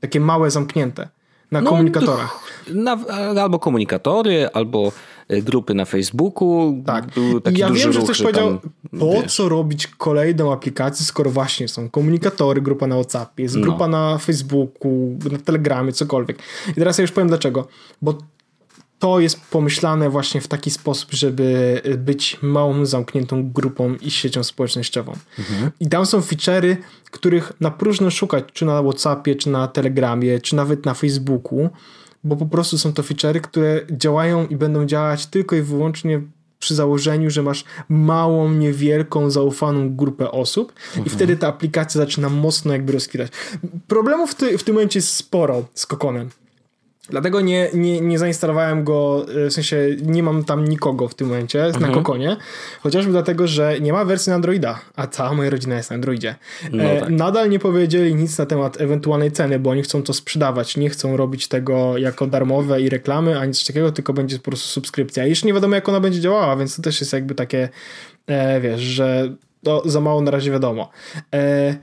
Takie małe, zamknięte na no, komunikatorach. Na, albo komunikatory, albo e, grupy na Facebooku. Tak. I ja wiem, że ktoś powiedział, po wiesz. co robić kolejną aplikację, skoro właśnie są komunikatory, grupa na WhatsAppie, jest no. grupa na Facebooku, na Telegramie, cokolwiek. I teraz ja już powiem dlaczego. Bo to jest pomyślane właśnie w taki sposób, żeby być małą, zamkniętą grupą i siecią społecznościową. Mhm. I tam są feature'y, których na próżno szukać, czy na WhatsAppie, czy na Telegramie, czy nawet na Facebooku, bo po prostu są to feature'y, które działają i będą działać tylko i wyłącznie przy założeniu, że masz małą, niewielką, zaufaną grupę osób mhm. i wtedy ta aplikacja zaczyna mocno jakby rozkwitać. Problemów w, ty, w tym momencie jest sporo z Kokonem. Dlatego nie, nie, nie zainstalowałem go, e, w sensie nie mam tam nikogo w tym momencie mhm. na Kokonie, chociażby dlatego, że nie ma wersji na Androida, a cała moja rodzina jest na Androidzie. No e, tak. Nadal nie powiedzieli nic na temat ewentualnej ceny, bo oni chcą to sprzedawać, nie chcą robić tego jako darmowe i reklamy, ani coś takiego, tylko będzie po prostu subskrypcja. I jeszcze nie wiadomo, jak ona będzie działała, więc to też jest jakby takie, e, wiesz, że to za mało na razie wiadomo. E,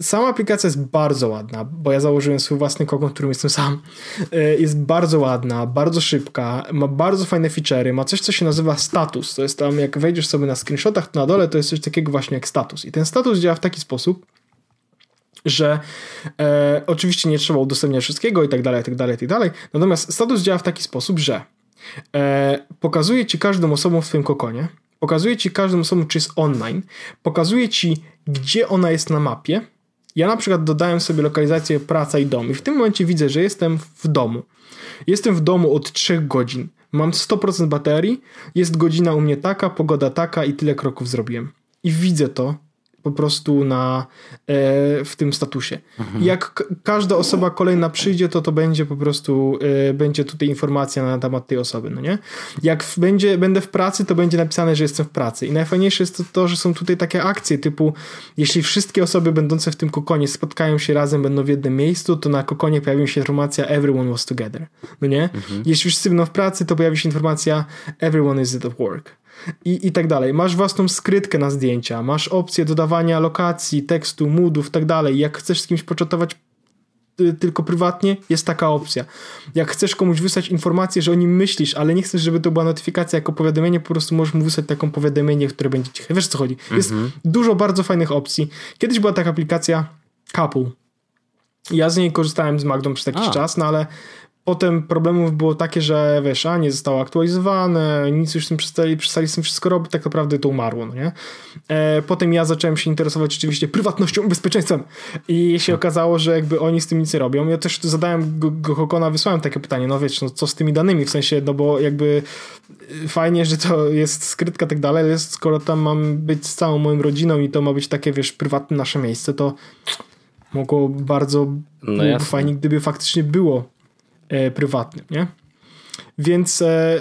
Sama aplikacja jest bardzo ładna, bo ja założyłem swój własny kokon, którym jestem sam. E, jest bardzo ładna, bardzo szybka, ma bardzo fajne feature'y, ma coś, co się nazywa status. To jest tam, jak wejdziesz sobie na screenshotach, to na dole to jest coś takiego właśnie jak status. I ten status działa w taki sposób, że e, oczywiście nie trzeba udostępniać wszystkiego i tak dalej, i tak dalej, i tak dalej. Natomiast status działa w taki sposób, że e, pokazuje ci każdą osobą w swoim kokonie, pokazuje ci każdą osobą, czy jest online, pokazuje ci, gdzie ona jest na mapie, ja na przykład dodałem sobie lokalizację praca i dom i w tym momencie widzę, że jestem w domu. Jestem w domu od 3 godzin. Mam 100% baterii, jest godzina u mnie taka, pogoda taka i tyle kroków zrobiłem. I widzę to po prostu na, e, w tym statusie. Mhm. Jak każda osoba kolejna przyjdzie, to to będzie po prostu, e, będzie tutaj informacja na temat tej osoby, no nie? Jak będzie, będę w pracy, to będzie napisane, że jestem w pracy. I najfajniejsze jest to, to, że są tutaj takie akcje typu, jeśli wszystkie osoby będące w tym kokonie spotkają się razem, będą w jednym miejscu, to na kokonie pojawi się informacja everyone was together, no nie? Mhm. Jeśli wszyscy będą w pracy, to pojawi się informacja everyone is at work i, i tak dalej. Masz własną skrytkę na zdjęcia, masz opcję dodawania lokacji, tekstu, moodów, tak dalej. Jak chcesz z kimś poczatować y, tylko prywatnie, jest taka opcja. Jak chcesz komuś wysłać informację, że o nim myślisz, ale nie chcesz, żeby to była notyfikacja jako powiadomienie, po prostu możesz mu wysłać taką powiadomienie, które będzie ciche. Wiesz co chodzi? Jest mhm. dużo bardzo fajnych opcji. Kiedyś była taka aplikacja Couple. Ja z niej korzystałem z Magdą przez jakiś a. czas, no ale Potem problemów było takie, że wiesz, a nie zostało aktualizowane, nic już z tym przestali, przestali z tym wszystko robić, tak naprawdę to umarło, no nie? E, potem ja zacząłem się interesować oczywiście prywatnością i *laughs* bezpieczeństwem i się okazało, że jakby oni z tym nic nie robią. Ja też zadałem Gokona, wysłałem takie pytanie, no wiesz, no co z tymi danymi, w sensie, no bo jakby y, fajnie, że to jest skrytka tak dalej, ale skoro tam mam być z całą moją rodziną i to ma być takie, wiesz, prywatne nasze miejsce, to mogło bardzo no fajnie, gdyby faktycznie było e, prywatnym, nie? Więc e,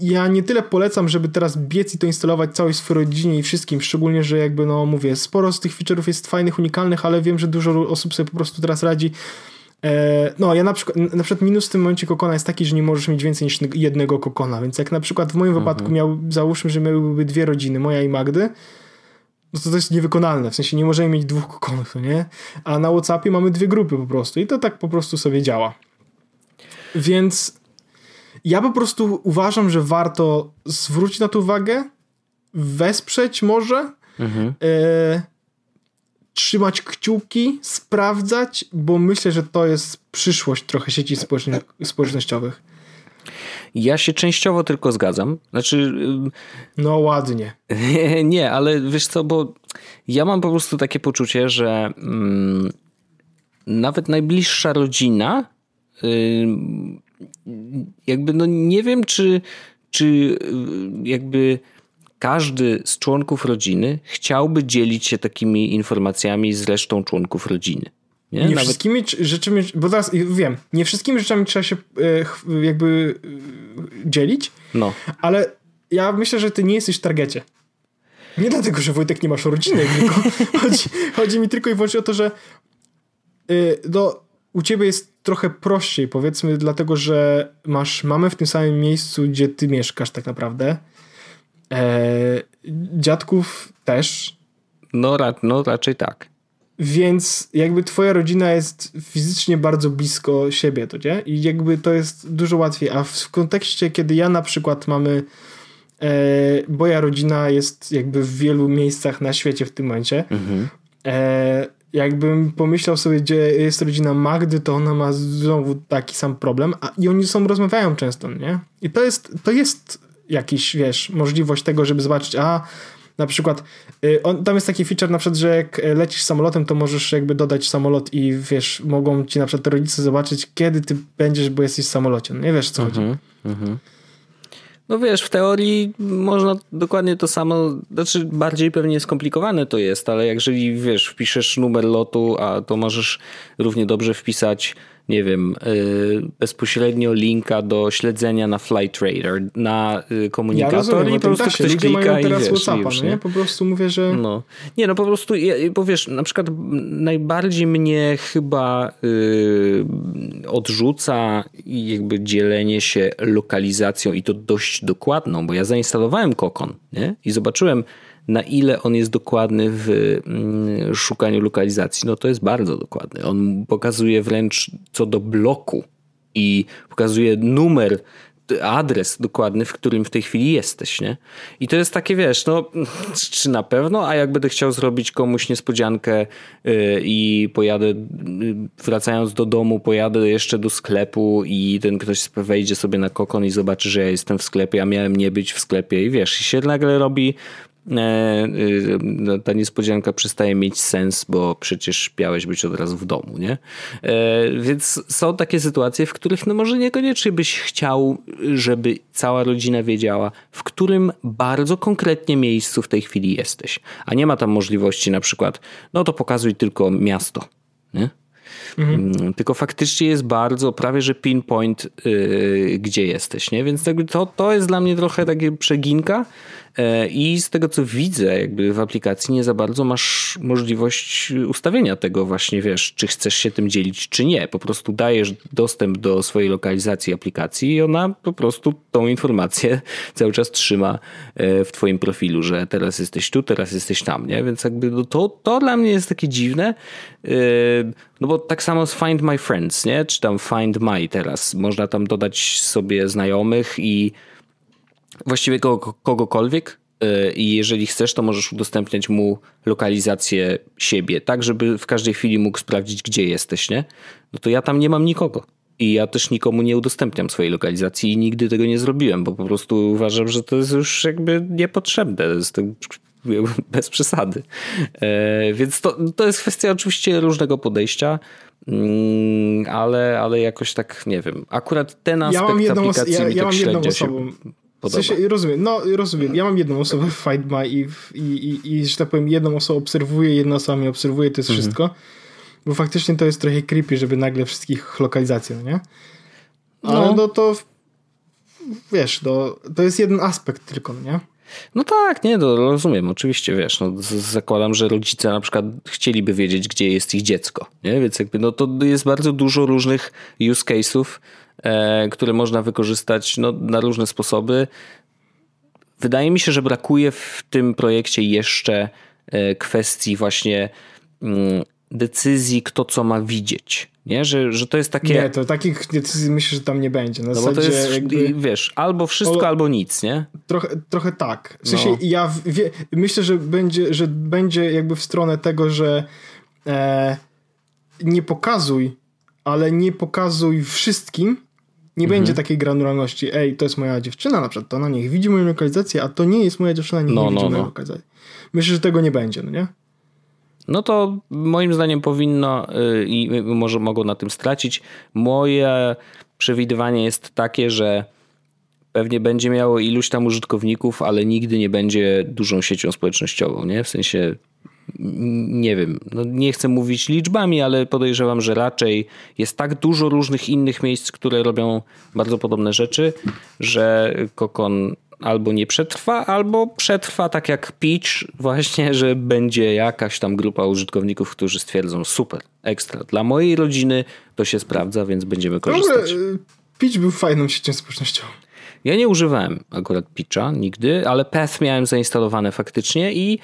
ja nie tyle polecam, żeby teraz biec i to instalować całej swojej rodzinie i wszystkim, szczególnie, że jakby, no mówię, sporo z tych feature'ów jest fajnych, unikalnych, ale wiem, że dużo osób sobie po prostu teraz radzi e, no, ja na przykład, na przykład minus w tym momencie kokona jest taki, że nie możesz mieć więcej niż jednego kokona, więc jak na przykład w moim mhm. wypadku miał, załóżmy, że miałyby dwie rodziny, moja i Magdy, no to to jest niewykonalne, w sensie nie możemy mieć dwóch kokonów, nie? A na Whatsappie mamy dwie grupy po prostu i to tak po prostu sobie działa. Więc ja po prostu uważam, że warto zwrócić na to uwagę, wesprzeć może, mhm. e, trzymać kciuki, sprawdzać, bo myślę, że to jest przyszłość trochę sieci społecznościowych. Ja się częściowo tylko zgadzam. Znaczy. No ładnie. *laughs* Nie, ale wiesz co, bo ja mam po prostu takie poczucie, że mm, nawet najbliższa rodzina jakby no nie wiem, czy, czy jakby każdy z członków rodziny chciałby dzielić się takimi informacjami z resztą członków rodziny. Nie, nie Nawet... wszystkimi rzeczami, bo teraz wiem, nie wszystkimi rzeczami trzeba się e, jakby e, dzielić, no. ale ja myślę, że ty nie jesteś w targecie. Nie dlatego, że Wojtek nie masz rodziny, tylko *laughs* chodzi, chodzi mi tylko i wyłącznie o to, że e, no, u ciebie jest trochę prościej, powiedzmy, dlatego że masz mamy w tym samym miejscu, gdzie ty mieszkasz tak naprawdę. E, dziadków też. No, ra no raczej tak. Więc jakby twoja rodzina jest fizycznie bardzo blisko siebie, to nie? I jakby to jest dużo łatwiej. A w kontekście, kiedy ja na przykład mamy e, moja rodzina jest jakby w wielu miejscach na świecie w tym momencie. Mhm. E, jakbym pomyślał sobie, gdzie jest rodzina Magdy, to ona ma znowu taki sam problem, a, i oni ze sobą rozmawiają często, nie? I to jest, to jest jakiś, wiesz, możliwość tego, żeby zobaczyć, a na przykład y, on, tam jest taki feature na przykład, że jak lecisz samolotem, to możesz jakby dodać samolot i wiesz, mogą ci na przykład rodzice zobaczyć, kiedy ty będziesz, bo jesteś w samolocie. No nie wiesz, co chodzi. Mhm, mhm. No wiesz, w teorii można dokładnie to samo, znaczy bardziej pewnie skomplikowane to jest, ale jeżeli wiesz, wpiszesz numer lotu, a to możesz równie dobrze wpisać nie wiem, y, bezpośrednio linka do śledzenia na Flight Radar, na y, komunikator ja rozumiem, i po prostu ktoś Ludzie klika mają teraz wiesz, WhatsAppa, już, no nie? Po prostu mówię, że... No. Nie, no po prostu, bo wiesz, na przykład najbardziej mnie chyba yy, odrzuca jakby dzielenie się lokalizacją i to dość dokładną, bo ja zainstalowałem Kokon, nie? I zobaczyłem na ile on jest dokładny w mm, szukaniu lokalizacji. No to jest bardzo dokładny. On pokazuje wręcz co do bloku i pokazuje numer adres dokładny, w którym w tej chwili jesteś, nie? I to jest takie, wiesz, no, *laughs* czy na pewno, a jak będę chciał zrobić komuś niespodziankę yy, i pojadę, yy, wracając do domu, pojadę jeszcze do sklepu i ten ktoś wejdzie sobie na kokon i zobaczy, że ja jestem w sklepie, a miałem nie być w sklepie i wiesz, i się nagle robi ta niespodzianka przestaje mieć sens, bo przecież miałeś być od razu w domu, nie? Więc są takie sytuacje, w których no może niekoniecznie byś chciał, żeby cała rodzina wiedziała, w którym bardzo konkretnie miejscu w tej chwili jesteś. A nie ma tam możliwości na przykład, no to pokazuj tylko miasto, nie? Mhm. Tylko faktycznie jest bardzo, prawie że pinpoint, yy, gdzie jesteś, nie? Więc to, to jest dla mnie trochę takie przeginka, E, I z tego co widzę, jakby w aplikacji nie za bardzo masz możliwość ustawienia tego właśnie, wiesz, czy chcesz się tym dzielić, czy nie. Po prostu dajesz dostęp do swojej lokalizacji aplikacji i ona po prostu tą informację *laughs* cały czas trzyma e, w twoim profilu, że teraz jesteś tu, teraz jesteś tam, nie? Więc jakby no to, to dla mnie jest takie dziwne, e, no bo tak samo z Find My Friends, nie? Czy tam Find My teraz. Można tam dodać sobie znajomych i właściwie kogo, kogokolwiek y, i jeżeli chcesz, to możesz udostępniać mu lokalizację siebie, tak żeby w każdej chwili mógł sprawdzić, gdzie jesteś, nie? No to ja tam nie mam nikogo. I ja też nikomu nie udostępniam swojej lokalizacji i nigdy tego nie zrobiłem, bo po prostu uważam, że to jest już jakby niepotrzebne. To *laughs* bez przesady. E, więc to, to jest kwestia oczywiście różnego podejścia, mm, ale, ale jakoś tak nie wiem. Akurat ten aspekt ja mam jedną, aplikacji ja, mi ja tak mam jedną osobą, się podoba. W sensie, rozumiem, no rozumiem. Ja mam jedną osobę w Find My i, i, i, i że tak powiem, jedną osobę obserwuję, jedna osoba mnie obserwuje, to jest mhm. wszystko. Bo faktycznie to jest trochę creepy, żeby nagle wszystkich lokalizację, no nie? Ale no, no to wiesz, to, to jest jeden aspekt tylko, no nie? No tak, nie, to rozumiem, oczywiście, wiesz, no, zakładam, że rodzice na przykład chcieliby wiedzieć, gdzie jest ich dziecko, nie? Więc jakby, no to jest bardzo dużo różnych use case'ów, które można wykorzystać no, na różne sposoby. Wydaje mi się, że brakuje w tym projekcie jeszcze e, kwestii właśnie mm, decyzji, kto co ma widzieć. Nie? Że, że to jest takie. Nie, to takich decyzji myślę, że tam nie będzie. Na no bo to jest, jakby... wiesz, albo wszystko, o, albo nic, nie? Trochę, trochę tak. W sensie no. ja wie, myślę, że będzie, że będzie jakby w stronę tego, że e, nie pokazuj, ale nie pokazuj wszystkim. Nie mhm. będzie takiej granularności. Ej, to jest moja dziewczyna na przykład, to ona niech widzi moją lokalizację, a to nie jest moja dziewczyna, niech no, nie widzi no, mojej no. lokalizacji. Myślę, że tego nie będzie, no nie? no to moim zdaniem powinno y, i może mogą na tym stracić. Moje przewidywanie jest takie, że pewnie będzie miało iluś tam użytkowników, ale nigdy nie będzie dużą siecią społecznościową, nie? W sensie nie wiem, no nie chcę mówić liczbami, ale podejrzewam, że raczej jest tak dużo różnych innych miejsc, które robią bardzo podobne rzeczy, że Kokon albo nie przetrwa, albo przetrwa tak jak Pitch, właśnie, *laughs* że będzie jakaś tam grupa użytkowników, którzy stwierdzą super, ekstra. Dla mojej rodziny to się sprawdza, więc będziemy korzystać. Dobry, Pitch był fajną siecią społecznościową. Ja nie używałem akurat Pitcha nigdy, ale Path miałem zainstalowane faktycznie i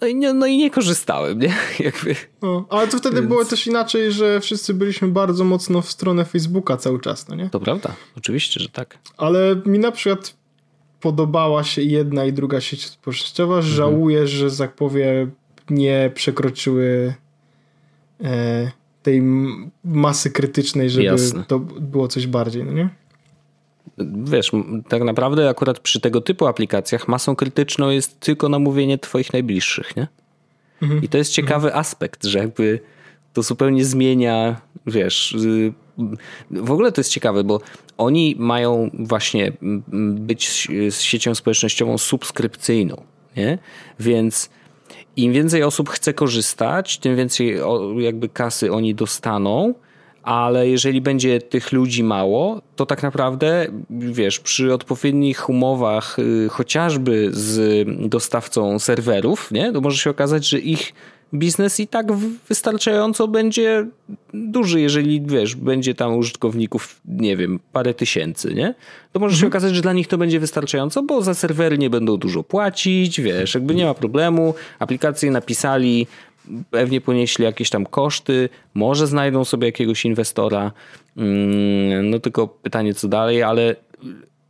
no i nie, no i nie korzystałem, nie? *laughs* Jakby. No, ale to wtedy Więc... było też inaczej, że wszyscy byliśmy bardzo mocno w stronę Facebooka cały czas, no nie? To prawda, oczywiście, że tak. Ale mi na przykład podobała się jedna i druga sieć społecznościowa. Mhm. Żałuję, że tak powiem nie przekroczyły e, tej masy krytycznej, żeby Jasne. to było coś bardziej, no nie? Wiesz, tak naprawdę akurat przy tego typu aplikacjach masą krytyczną jest tylko namówienie twoich najbliższych, nie? Mhm. I to jest ciekawy mhm. aspekt, że jakby to zupełnie zmienia, wiesz, y, w ogóle to jest ciekawe, bo oni mają właśnie być z siecią społecznościową subskrypcyjną, nie? Więc im więcej osób chce korzystać, tym więcej jakby kasy oni dostaną, ale jeżeli będzie tych ludzi mało, to tak naprawdę, wiesz, przy odpowiednich umowach, y, chociażby z dostawcą serwerów, nie, to może się okazać, że ich biznes i tak wystarczająco będzie duży, jeżeli wiesz, będzie tam użytkowników, nie wiem, parę tysięcy, nie? To może mhm. się okazać, że dla nich to będzie wystarczająco, bo za serwery nie będą dużo płacić, wiesz, jakby nie ma problemu. Aplikacje napisali, pewnie ponieśli jakieś tam koszty, może znajdą sobie jakiegoś inwestora. Mm, no tylko pytanie, co dalej, ale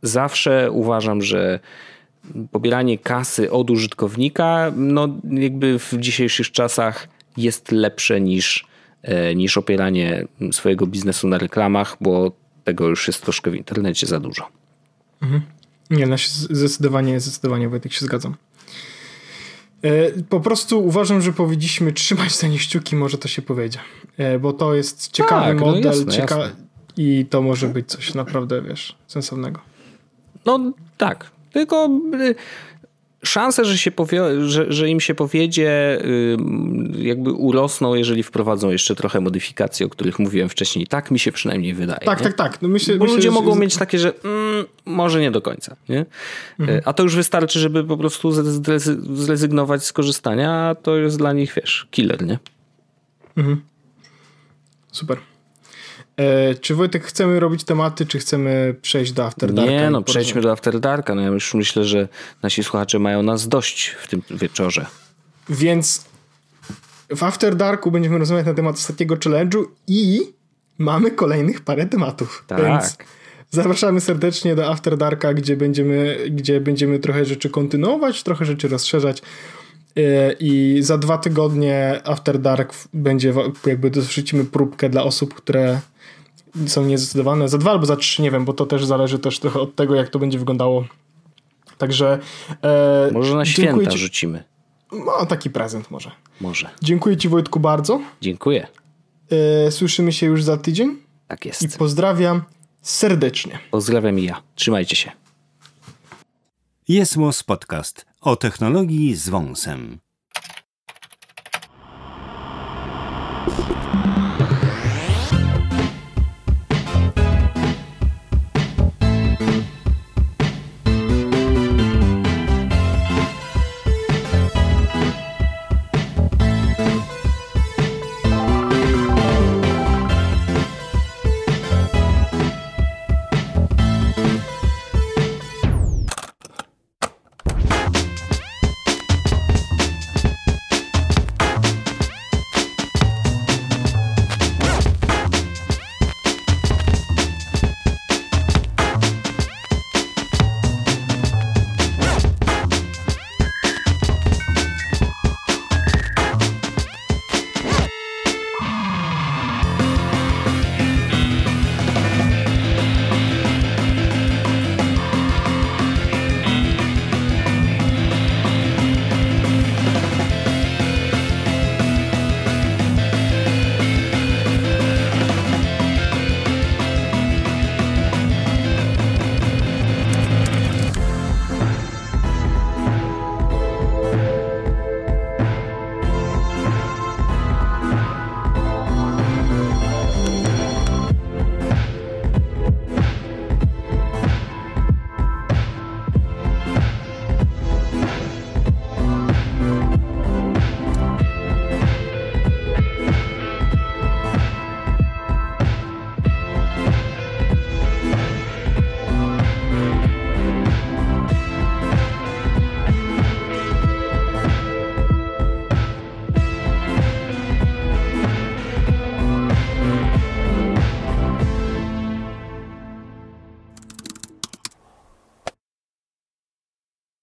zawsze uważam, że pobieranie kasy od użytkownika, no jakby w dzisiejszych czasach jest lepsze niż, e, niż opieranie swojego biznesu na reklamach, bo tego już jest troszkę w internecie za dużo. Mhm. Nie, no zdecydowanie, zdecydowanie Wojtek się zgadzam. E, po prostu uważam, że powinniśmy trzymać za nie kciuki, może to się powiedzie. E, bo to jest ciekawy tak, no model no jasne, cieka jasne. i to może być coś naprawdę, wiesz, sensownego. No tak, tylko y, szanse, że, się że, że im się powiedzie, jakby urosną, jeżeli wprowadzą jeszcze trochę modyfikacji, o których mówiłem wcześniej. Tak mi się przynajmniej wydaje. Tak, nie? tak, tak. No Bo ludzie mogą mieć takie, że mm, może nie do końca. Nie? Mhm. A to już wystarczy, żeby po prostu zrezygnować z korzystania, a to jest dla nich, wiesz, killer, nie? Mhm. Super. E, czy Wojtek chcemy robić tematy, czy chcemy przejść do After Darka? Nie, no przejdźmy do After Darka. No ja już myślę, że nasi słuchacze mają nas dość w tym wieczorze. Więc w After Darku będziemy rozmawiać na temat ostatniego challenge'u i mamy kolejnych parę tematów. Tak. Więc zapraszamy serdecznie do After Darka, gdzie będziemy, gdzie będziemy trochę rzeczy kontynuować, trochę rzeczy rozszerzać. E, I za dwa tygodnie After Dark będzie jakby dorzucimy próbkę dla osób, które są niezdecydowane. Za dwa albo za trzy, nie wiem, bo to też zależy też trochę od tego, jak to będzie wyglądało. Także. E, może na święta ci... rzucimy. No, taki prezent może. Może. Dziękuję Ci Wojtku bardzo. Dziękuję. E, słyszymy się już za tydzień. Tak jest. I pozdrawiam serdecznie. Pozdrawiam i ja. Trzymajcie się. Jest Podcast o technologii z wąsem.